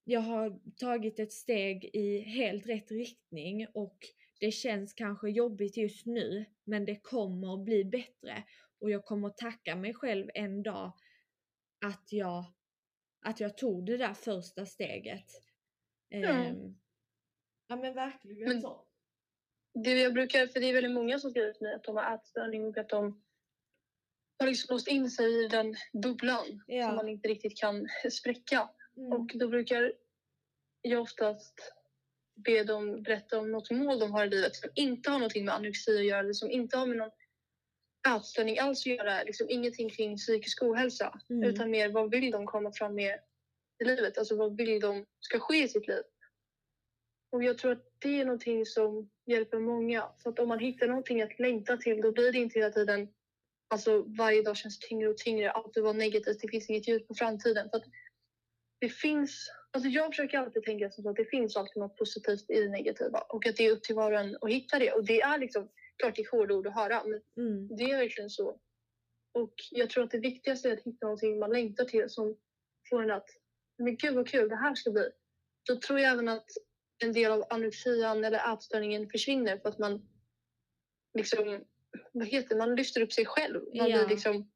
jag har tagit ett steg i helt rätt riktning och det känns kanske jobbigt just nu men det kommer att bli bättre och jag kommer att tacka mig själv en dag att jag, att jag tog det där första steget. Ja. Ehm, ja men verkligen Men- så. Det jag brukar, för det är väldigt många som skriver till mig att de har ätstörning och att de har liksom låst in sig i den bubblan Ja. som man inte riktigt kan spräcka. Mm. Och då brukar jag oftast be dem berätta om något mål de har i livet som inte har någonting med anorexi att göra eller som inte har med någon ätstörning alls att göra. Liksom ingenting kring psykisk ohälsa. Mm. Utan mer vad vill de komma fram med i livet? Alltså vad vill de ska ske i sitt liv? Och jag tror att det är någonting som hjälper många. För att om man hittar någonting att längta till då blir det inte hela tiden Alltså varje dag känns tyngre och tyngre. Allt det var negativt. Det finns inget ljus på framtiden. För det finns, alltså jag försöker alltid tänka som så att det finns alltid något positivt i det negativa och att det är upp till var och en att hitta det. Och det är liksom, klart det är hårda ord att höra, men Mm. det är verkligen så. Och jag tror att det viktigaste är att hitta någonting man längtar till som får en att, men gud vad kul det här ska bli. Då tror jag även att en del av anorexian eller ätstörningen försvinner för att man liksom, vad heter det? man lyfter upp sig själv. Man, blir liksom,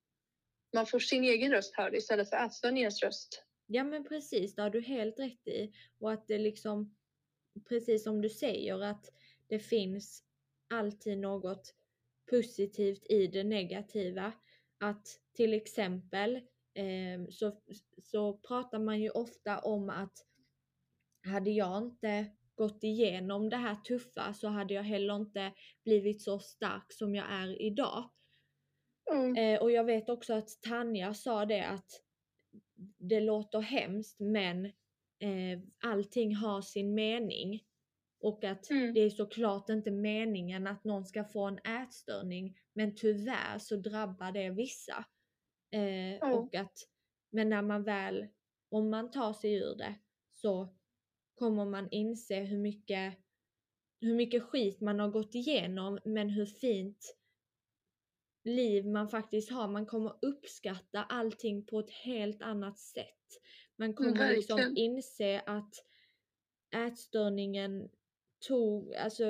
man får sin egen röst hörd istället för ätstörningens röst. Ja men precis, det har du helt rätt i. Och att det liksom, precis som du säger, att det finns alltid något positivt i det negativa. Att till exempel eh, så, så pratar man ju ofta om att hade jag inte gått igenom det här tuffa så hade jag heller inte blivit så stark som jag är idag. Mm. Eh, och jag vet också att Tanja sa det att det låter hemskt men eh, allting har sin mening. Och att Mm. det är såklart inte meningen att någon ska få en ätstörning men tyvärr så drabbar det vissa. Eh, Ja. och att, men när man väl, om man tar sig ur det så kommer man inse hur mycket, hur mycket skit man har gått igenom men hur fint liv man faktiskt har. Man kommer uppskatta allting på ett helt annat sätt. Man kommer liksom verkligen. inse att ätstörningen tog, alltså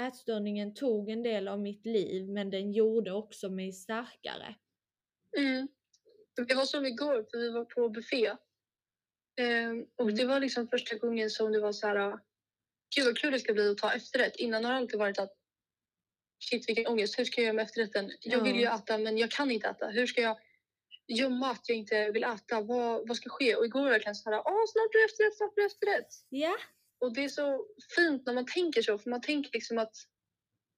ätstörningen tog en del av mitt liv men den gjorde också mig starkare. Mm. Det var som igår, för vi var på buffé. Ehm, och Mm. det var liksom första gången som det var så här... Gud vad kul det ska bli att ta efterrätt. Innan har det alltid varit att shit vilken ångest, hur ska jag göra med efterrätten? Jag vill ju äta men jag kan inte äta. Hur ska jag gömma att jag inte vill äta? Vad, vad ska ske? Och igår var det verkligen så här, åh snart är det efterrätt, snart är det efterrätt. Ja, Och det är så fint när man tänker så, för man tänker liksom att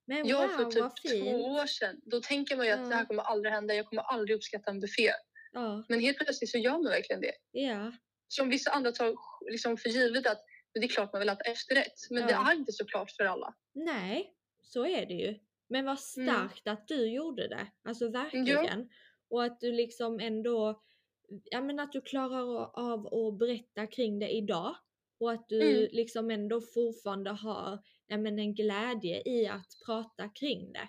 men jag wow för typ två år sedan, då tänker man ju att Ja. det här kommer aldrig hända, jag kommer aldrig uppskatta en buffé. Ja, Men helt plötsligt så gör man verkligen det. ja, Som vissa andra tar liksom för givet att men det är klart man vill äta efterrätt. Men det Ja. är inte så klart för alla. nej, så är det ju. Men vad Mm. starkt att du gjorde det, alltså verkligen. Och att du liksom ändå, ja men att du klarar av att berätta kring det idag. Och att du Mm. liksom ändå fortfarande har ja, men en glädje i att prata kring det.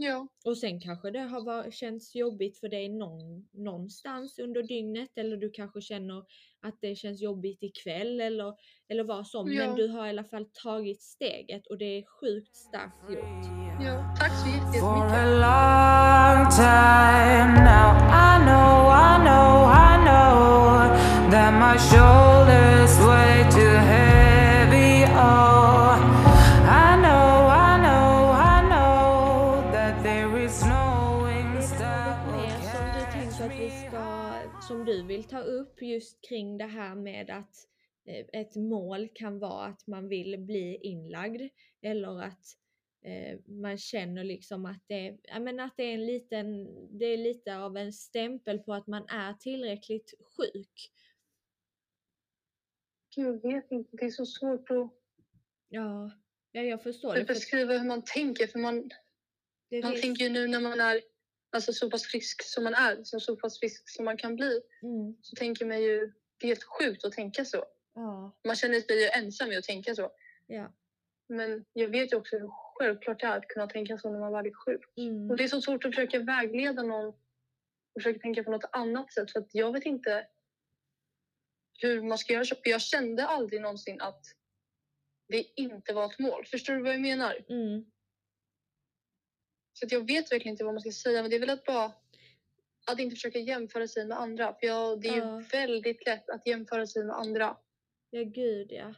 Ja, Och sen kanske det har varit, känts jobbigt för dig någon, någonstans under dygnet eller du kanske känner att det känns jobbigt ikväll eller, eller vad som. Ja. Men du har i alla fall tagit steget och det är sjukt starkt gjort. ja. Tack så jätte- For a jättemycket. Du vill ta upp just kring det här med att eh, ett mål kan vara att man vill bli inlagd eller att eh, man känner liksom att det, jag menar att det är en liten, det är lite av en stämpel på att man är tillräckligt sjuk. Gud, jag vet inte. Det är så svårt att Ja, ja jag förstår det. För beskriva hur man tänker. För man, man tänker ju nu när man är alltså, så pass frisk som man är, liksom, så pass frisk som man kan bli, mm, så tänker man ju det är helt sjukt att tänka så. Ja, Man känner sig ju ensam med att tänka så. ja. Men jag vet ju också hur självklart det är att kunna tänka så när man väl är sjuk. Mm. Och det är så svårt att försöka vägleda någon och försöka tänka på något annat sätt för att jag vet inte hur man ska göra så. För jag kände aldrig någonsin att det inte var ett mål. Förstår du vad jag menar? Mm. Så jag vet verkligen inte vad man ska säga men det är väl att bara att inte försöka jämföra sig med andra. För jag, det är ju Ja. väldigt lätt att jämföra sig med andra. Ja, gud ja.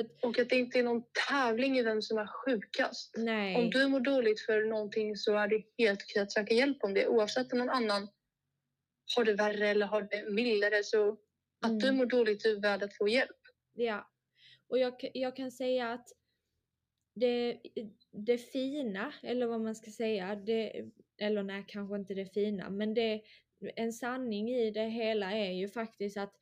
Att, Och att det inte är någon tävling i vem som är sjukast. nej. Om du mår dåligt för någonting så är det helt okej att söka hjälp om det. Oavsett om någon annan har det värre eller har det mildare. Så att Mm. du mår dåligt är värd att få hjälp. Ja. Och jag, jag kan säga att det, det fina, eller vad man ska säga, det, eller nej, kanske inte det fina, men det, en sanning i det hela är ju faktiskt att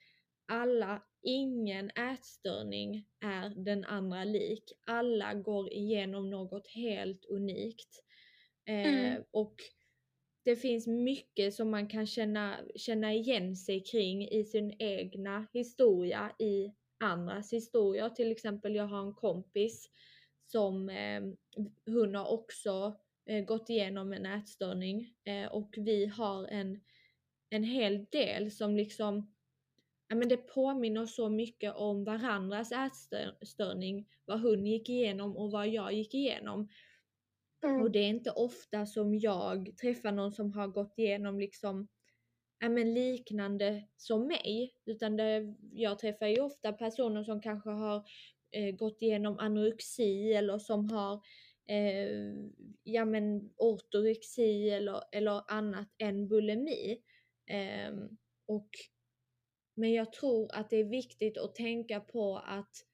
alla, ingen ätstörning är den andra lik. Alla går igenom något helt unikt. Eh, Mm. och det finns mycket som man kan känna, känna igen sig kring i sin egna historia, i andras historier. Till exempel, jag har en kompis som eh, hon har också eh, gått igenom en ätstörning eh, och vi har en, en hel del som liksom Ja, men det påminner så mycket om varandras ätstörning, vad hon gick igenom och vad jag gick igenom. Och det är inte ofta som jag träffar någon som har gått igenom liksom ja, men liknande som mig. Utan det, jag träffar ju ofta personer som kanske har eh, gått igenom anorexi eller som har eh, ja, men ortorexi eller, eller annat än bulimi. Eh, och, men jag tror att det är viktigt att tänka på att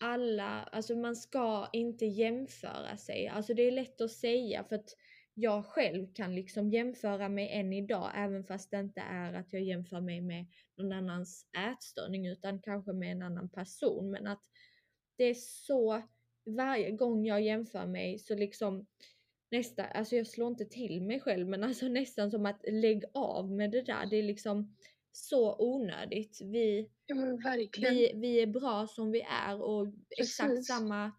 alla, alltså man ska inte jämföra sig. Alltså det är lätt att säga för att jag själv kan liksom jämföra mig än idag även fast det inte är att jag jämför mig med någon annans ätstörning utan kanske med en annan person. Men att det är så, varje gång jag jämför mig så liksom nästan, alltså jag slår inte till mig själv men alltså nästan som att lägg av med det där. Det är liksom så onödigt. Vi, Ja, vi, vi är bra som vi är och exakt Precis. samma eh,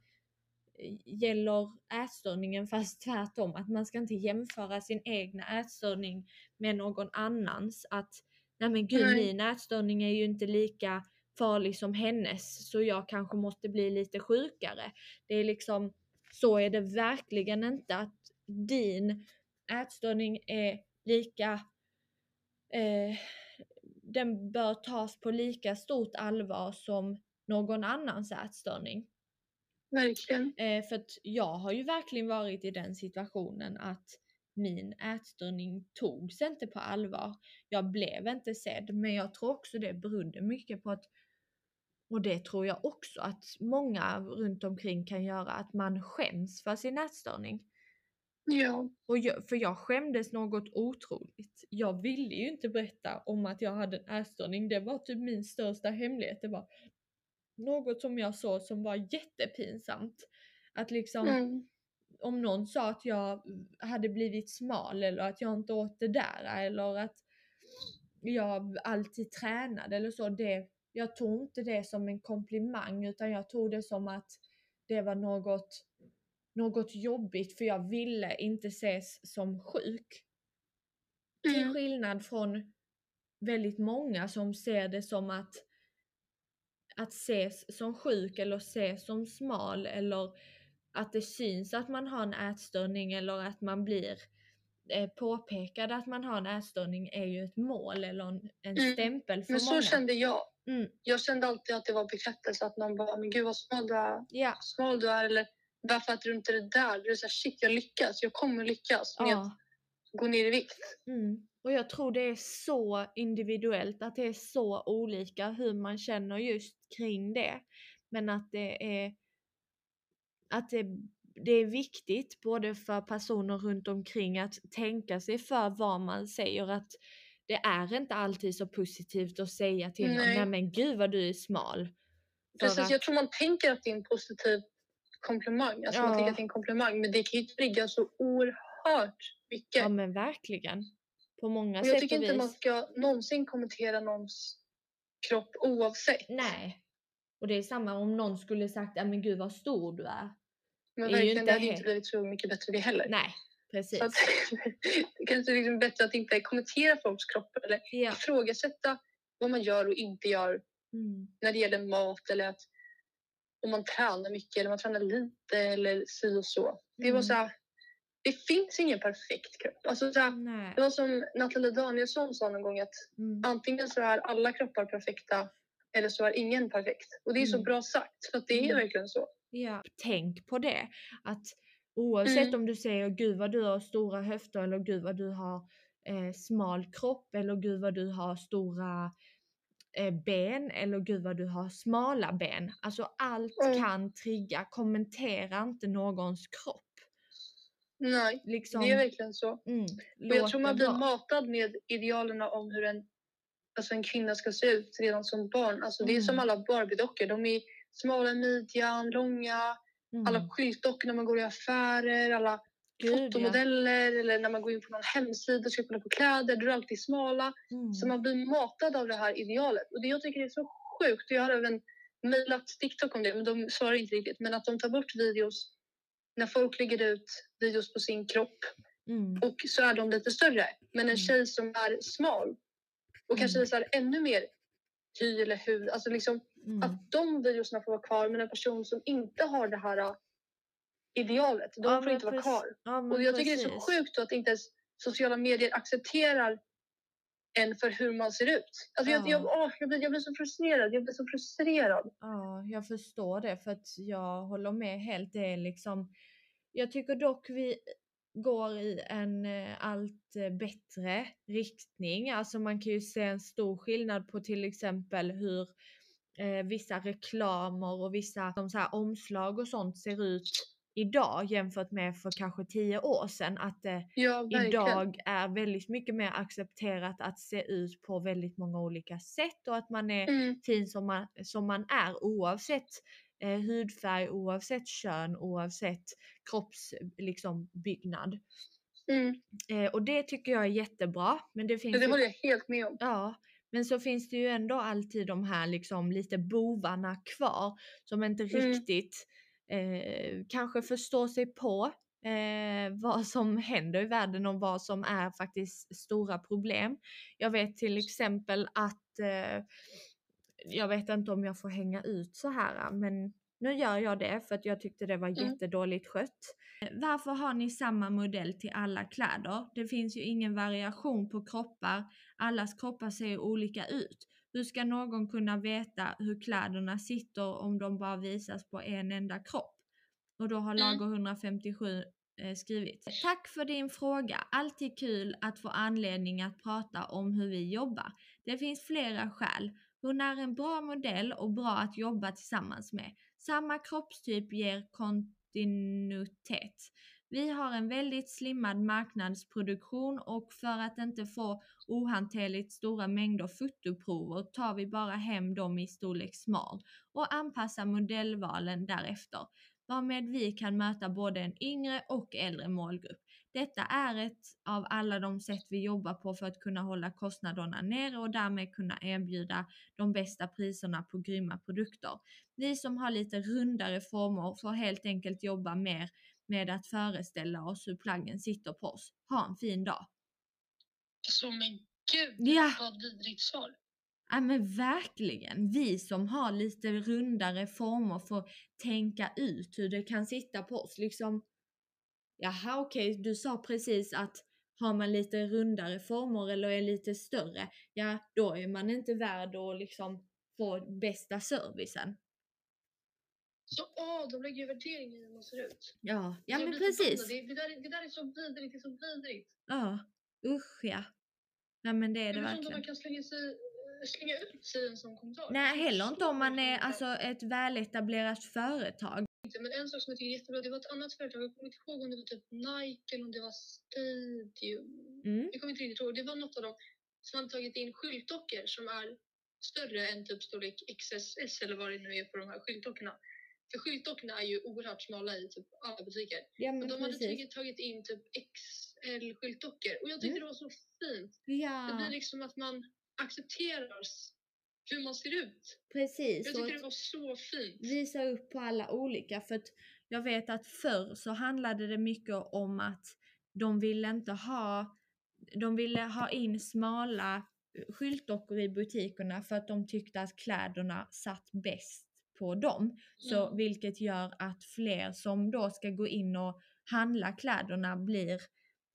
gäller ätstörningen fast tvärtom. Att man ska inte jämföra sin egna ätstörning med någon annans. Att nej men gud Nej. min ätstörning är ju inte lika farlig som hennes så jag kanske måste bli lite sjukare. Det är liksom, så är det verkligen inte att din ätstörning är lika eh, den bör tas på lika stort allvar som någon annans ätstörning. Verkligen. Eh, för att jag har ju verkligen varit i den situationen att min ätstörning togs inte på allvar. Jag blev inte sedd, men jag tror också det berodde mycket på att och det tror jag också att många runt omkring kan göra, att man skäms för sin ätstörning. Ja. Och jag, för jag skämdes något otroligt. Jag ville ju inte berätta om att jag hade en ätstörning. Det var typ min största hemlighet. Det var något som jag såg som var jättepinsamt. Att liksom, Mm. om någon sa att jag hade blivit smal eller att jag inte åt det där eller att jag alltid tränade eller så. Det, jag tog inte det som en komplimang utan jag tog det som att det var något, något jobbigt för jag ville inte ses som sjuk. Till Mm. skillnad från väldigt många som ser det som att att ses som sjuk eller ses som smal eller att det syns att man har en ätstörning eller att man blir eh, påpekad att man har en ätstörning är ju ett mål eller en, en Mm. stämpel för Men så många. kände jag. Mm. Jag kände alltid att det var bekräftelse att någon bara, men gud vad smal du är. Ja, Smal du är. Eller varför äter du inte det där? Du är så här, shit jag lyckas. Jag kommer lyckas med ja. Gå ner i vikt. Mm. Och jag tror det är så individuellt, att det är så olika hur man känner just kring det. Men att det är att det, det är viktigt både för personer runt omkring att tänka sig för vad man säger. Att det är inte alltid så positivt att säga till någon, Nej. men gud vad du är smal. Precis, att- jag tror man tänker att det är en positiv komplimang. Alltså man Ja. tänker att det är en komplimang. Men det kan ju trigga så oerhört mycket. Ja men verkligen. På många och jag sätt tycker och inte vis. man ska någonsin kommentera någons kropp oavsett. Nej. Och det är samma om någon skulle sagt, men gud vad stor du är. Men det är ju verkligen, inte det hade inte blivit så mycket bättre det heller. Nej, precis. Så att, (laughs) det kanske är liksom bättre att inte kommentera folks kroppar eller Ja. ifrågasätta vad man gör och inte gör Mm. när det gäller mat eller att om man tränar mycket eller man tränar lite eller si och så. Det var Mm. så här, det finns ingen perfekt kropp. Alltså så här, det var som Nathalie Danielsson sa någon gång att Mm. antingen så är alla kroppar perfekta eller så är ingen perfekt. Och det är så Mm. bra sagt för att det är Mm. verkligen så. Ja. Tänk på det. Att oavsett Mm. om du säger gud vad du har stora höfter eller gud vad du har eh, smal kropp eller gud vad du har stora eh, ben eller gud vad du har smala ben. Alltså allt Mm. kan trigga. Kommentera inte någons kropp. Nej, Liksom, det är verkligen så. mm, Och jag tror man blir vara. matad med idealerna om hur en, alltså en kvinna ska se ut redan som barn. Alltså det är som Mm. alla Barbie-dockor. De är smala i midjan, långa, Mm. alla skyltdockor när man går i affärer, alla Gud, ja. fotomodeller eller när man går in på någon hemsida och ska kolla på kläder. Då är alltid smala. Mm. Så man blir matad av det här idealet. Och det jag tycker är så sjukt. Jag har även mejlat TikTok om det, men de svarar inte riktigt. Men att de tar bort videos när folk lägger ut videos på sin kropp Mm. och så är de lite större. Men en Mm. tjej som är smal och kanske Mm. visar ännu mer hy eller hud. Alltså liksom Mm. att de videorna får vara kvar men en person som inte har det här uh, idealet, de Ja, får inte vara kvar. Ja, Och jag tycker det är så precis. sjukt att inte ens sociala medier accepterar en för hur man ser ut. Alltså jag, Ja. jag, åh, jag, blir, jag blir så frustrerad. Jag blir så frustrerad. Ja, jag förstår det för att jag håller med helt. Det är liksom, jag tycker dock vi går i en eh, allt eh, bättre riktning. Alltså man kan ju se en stor skillnad på till exempel hur eh, vissa reklamer och vissa som så här, omslag och sånt ser ut idag jämfört med för kanske tio år sedan. Att det Ja, verkligen. idag är väldigt mycket mer accepterat att se ut på väldigt många olika sätt och att man är Mm, fin som man, som man är oavsett eh, hudfärg, oavsett kön, oavsett kropps liksom, byggnad. mm. Eh, och det tycker jag är jättebra. Men det finns Det ju, håller jag helt med om. ja, men så finns det ju ändå alltid de här liksom lite bovarna kvar som inte Mm. riktigt eh, kanske förstår sig på eh, (laughs) vad som händer i världen och vad som är faktiskt stora problem. Jag vet till exempel att eh, jag vet inte om jag får hänga ut så här men nu gör jag det för att jag tyckte det var Mm. jättedåligt skött. Varför har ni samma modell till alla kläder? Det finns ju ingen variation på kroppar. Allas kroppar ser olika ut. Hur ska någon kunna veta hur kläderna sitter om de bara visas på en enda kropp? Och då har Mm. Lager 157 eh, skrivit. Tack för din fråga. Alltid kul att få anledning att prata om hur vi jobbar. Det finns flera skäl. Hon är en bra modell och bra att jobba tillsammans med. Samma kroppstyp ger kontinuitet. Vi har en väldigt slimmad marknadsproduktion och för att inte få ohanterligt stora mängder fotoprover tar vi bara hem dem i storlek smal och anpassar modellvalen därefter varmed vi kan möta både en yngre och äldre målgrupp. Detta är ett av alla de sätt vi jobbar på för att kunna hålla kostnaderna nere och därmed kunna erbjuda de bästa priserna på grymma produkter. Vi som har lite rundare former får helt enkelt jobba mer med att föreställa oss hur plaggen sitter på oss. Ha en fin dag! Så men gud, Ja. vad vidrigt svar. Ja men verkligen! Vi som har lite rundare former får tänka ut hur det kan sitta på oss. Liksom, jaha okej, du sa precis att har man lite rundare former eller är lite större, ja då är man inte värd att liksom få bästa servicen. Så åh, de lägger ju värdering i hur man ser ut. Ja, ja men precis. Det, det, där, är- det där är så vidrigt, det är så vidrigt. Ja, usch ja. Nej men det är det inte om verkligen. man kan slänga, sig, eh, slänga ut sig i en sån kommentar. Nej, Jag heller inte om man är alltså ett väletablerat företag. Men en sak som jag tycker är jättebra, det var ett annat företag, jag kommer inte ihåg om det var typ Nike eller om det var Stadium. Mm. Jag kommer inte riktigt ihåg. Det var något av dem som hade tagit in skyltdockor som är större än typ storlek XSS eller vad det nu är på de här skyltdockorna. För skyltdockorna är ju oerhört smala i typ alla butiker. Ja Men men de hade precis. tagit, tagit in typ XL-skyltdockor och jag tyckte Mm. det var så fint. Det Ja. blir liksom att man accepterar hur man ser ut. Precis. Jag att det var så fint. visa upp på alla olika. För att jag vet att förr så handlade det mycket om att de ville inte ha, de ville ha in smala skyltdockor i butikerna för att de tyckte att kläderna satt bäst på dem. Så Mm. vilket gör att fler som då ska gå in och handla kläderna blir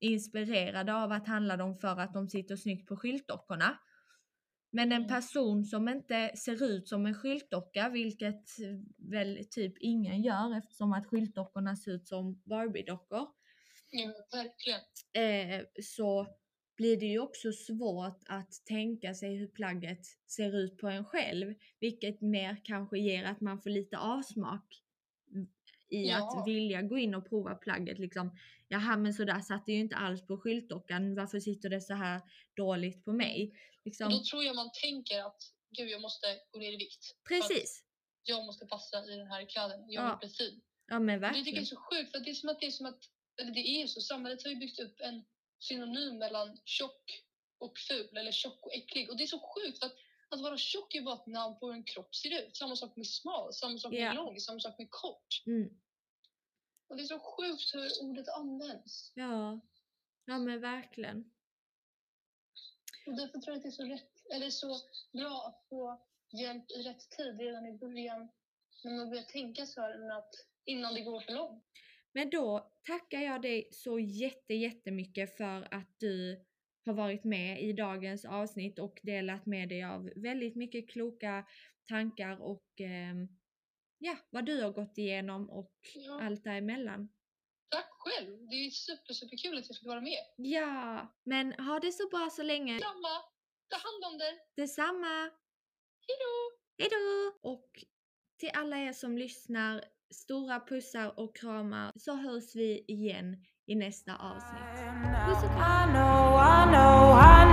inspirerade av att handla dem för att de sitter snyggt på skyltdockorna. Men en Mm. person som inte ser ut som en skyltdocka, vilket väl typ ingen gör eftersom att skyltdockorna ser ut som Barbie-dockor, Ja, verkligen. eh, så blir det ju också svårt att tänka sig hur plagget ser ut på en själv, vilket mer kanske ger att man får lite avsmak i Ja. att vilja gå in och prova plagget liksom. Jaha men så där satt det ju inte alls på skyltdockan, varför sitter det så här dåligt på mig? Och Liksom, då tror jag man tänker att gud, jag måste gå ner i vikt. precis! Jag måste passa i den här kläden. Jag Ja, vill bli fin. Ja men Och det verkligen. är så sjukt, för det är som att det är som att, eller det är ju så, samhället har ju byggt upp en synonym mellan tjock och ful, eller tjock och äcklig. Och det är så sjukt, för att, att vara tjock är bara ett namn på hur en kropp ser ut. Samma sak med smal, samma sak med Ja. lång, samma sak med kort. Mm. Och det är så sjukt hur ordet används. Ja. ja men verkligen. Och därför tror jag att det är så, rätt, eller så bra att få hjälp i rätt tid redan i början. När man börjar tänka så här, att, innan det går för långt. Men då tackar jag dig så jätte, jättemycket för att du har varit med i dagens avsnitt och delat med dig av väldigt mycket kloka tankar och ehm, ja, vad du har gått igenom och Ja. allt däremellan. Tack själv! Det är super, superkul att jag fick vara med. Ja, men ha det så bra så länge. Samma! Ta hand om dig! Detsamma! Hejdå! Hejdå! Och till alla er som lyssnar, stora pussar och kramar så hörs vi igen i nästa avsnitt. Puss och kram! I know, I know, I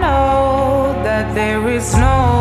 know that oh, there is no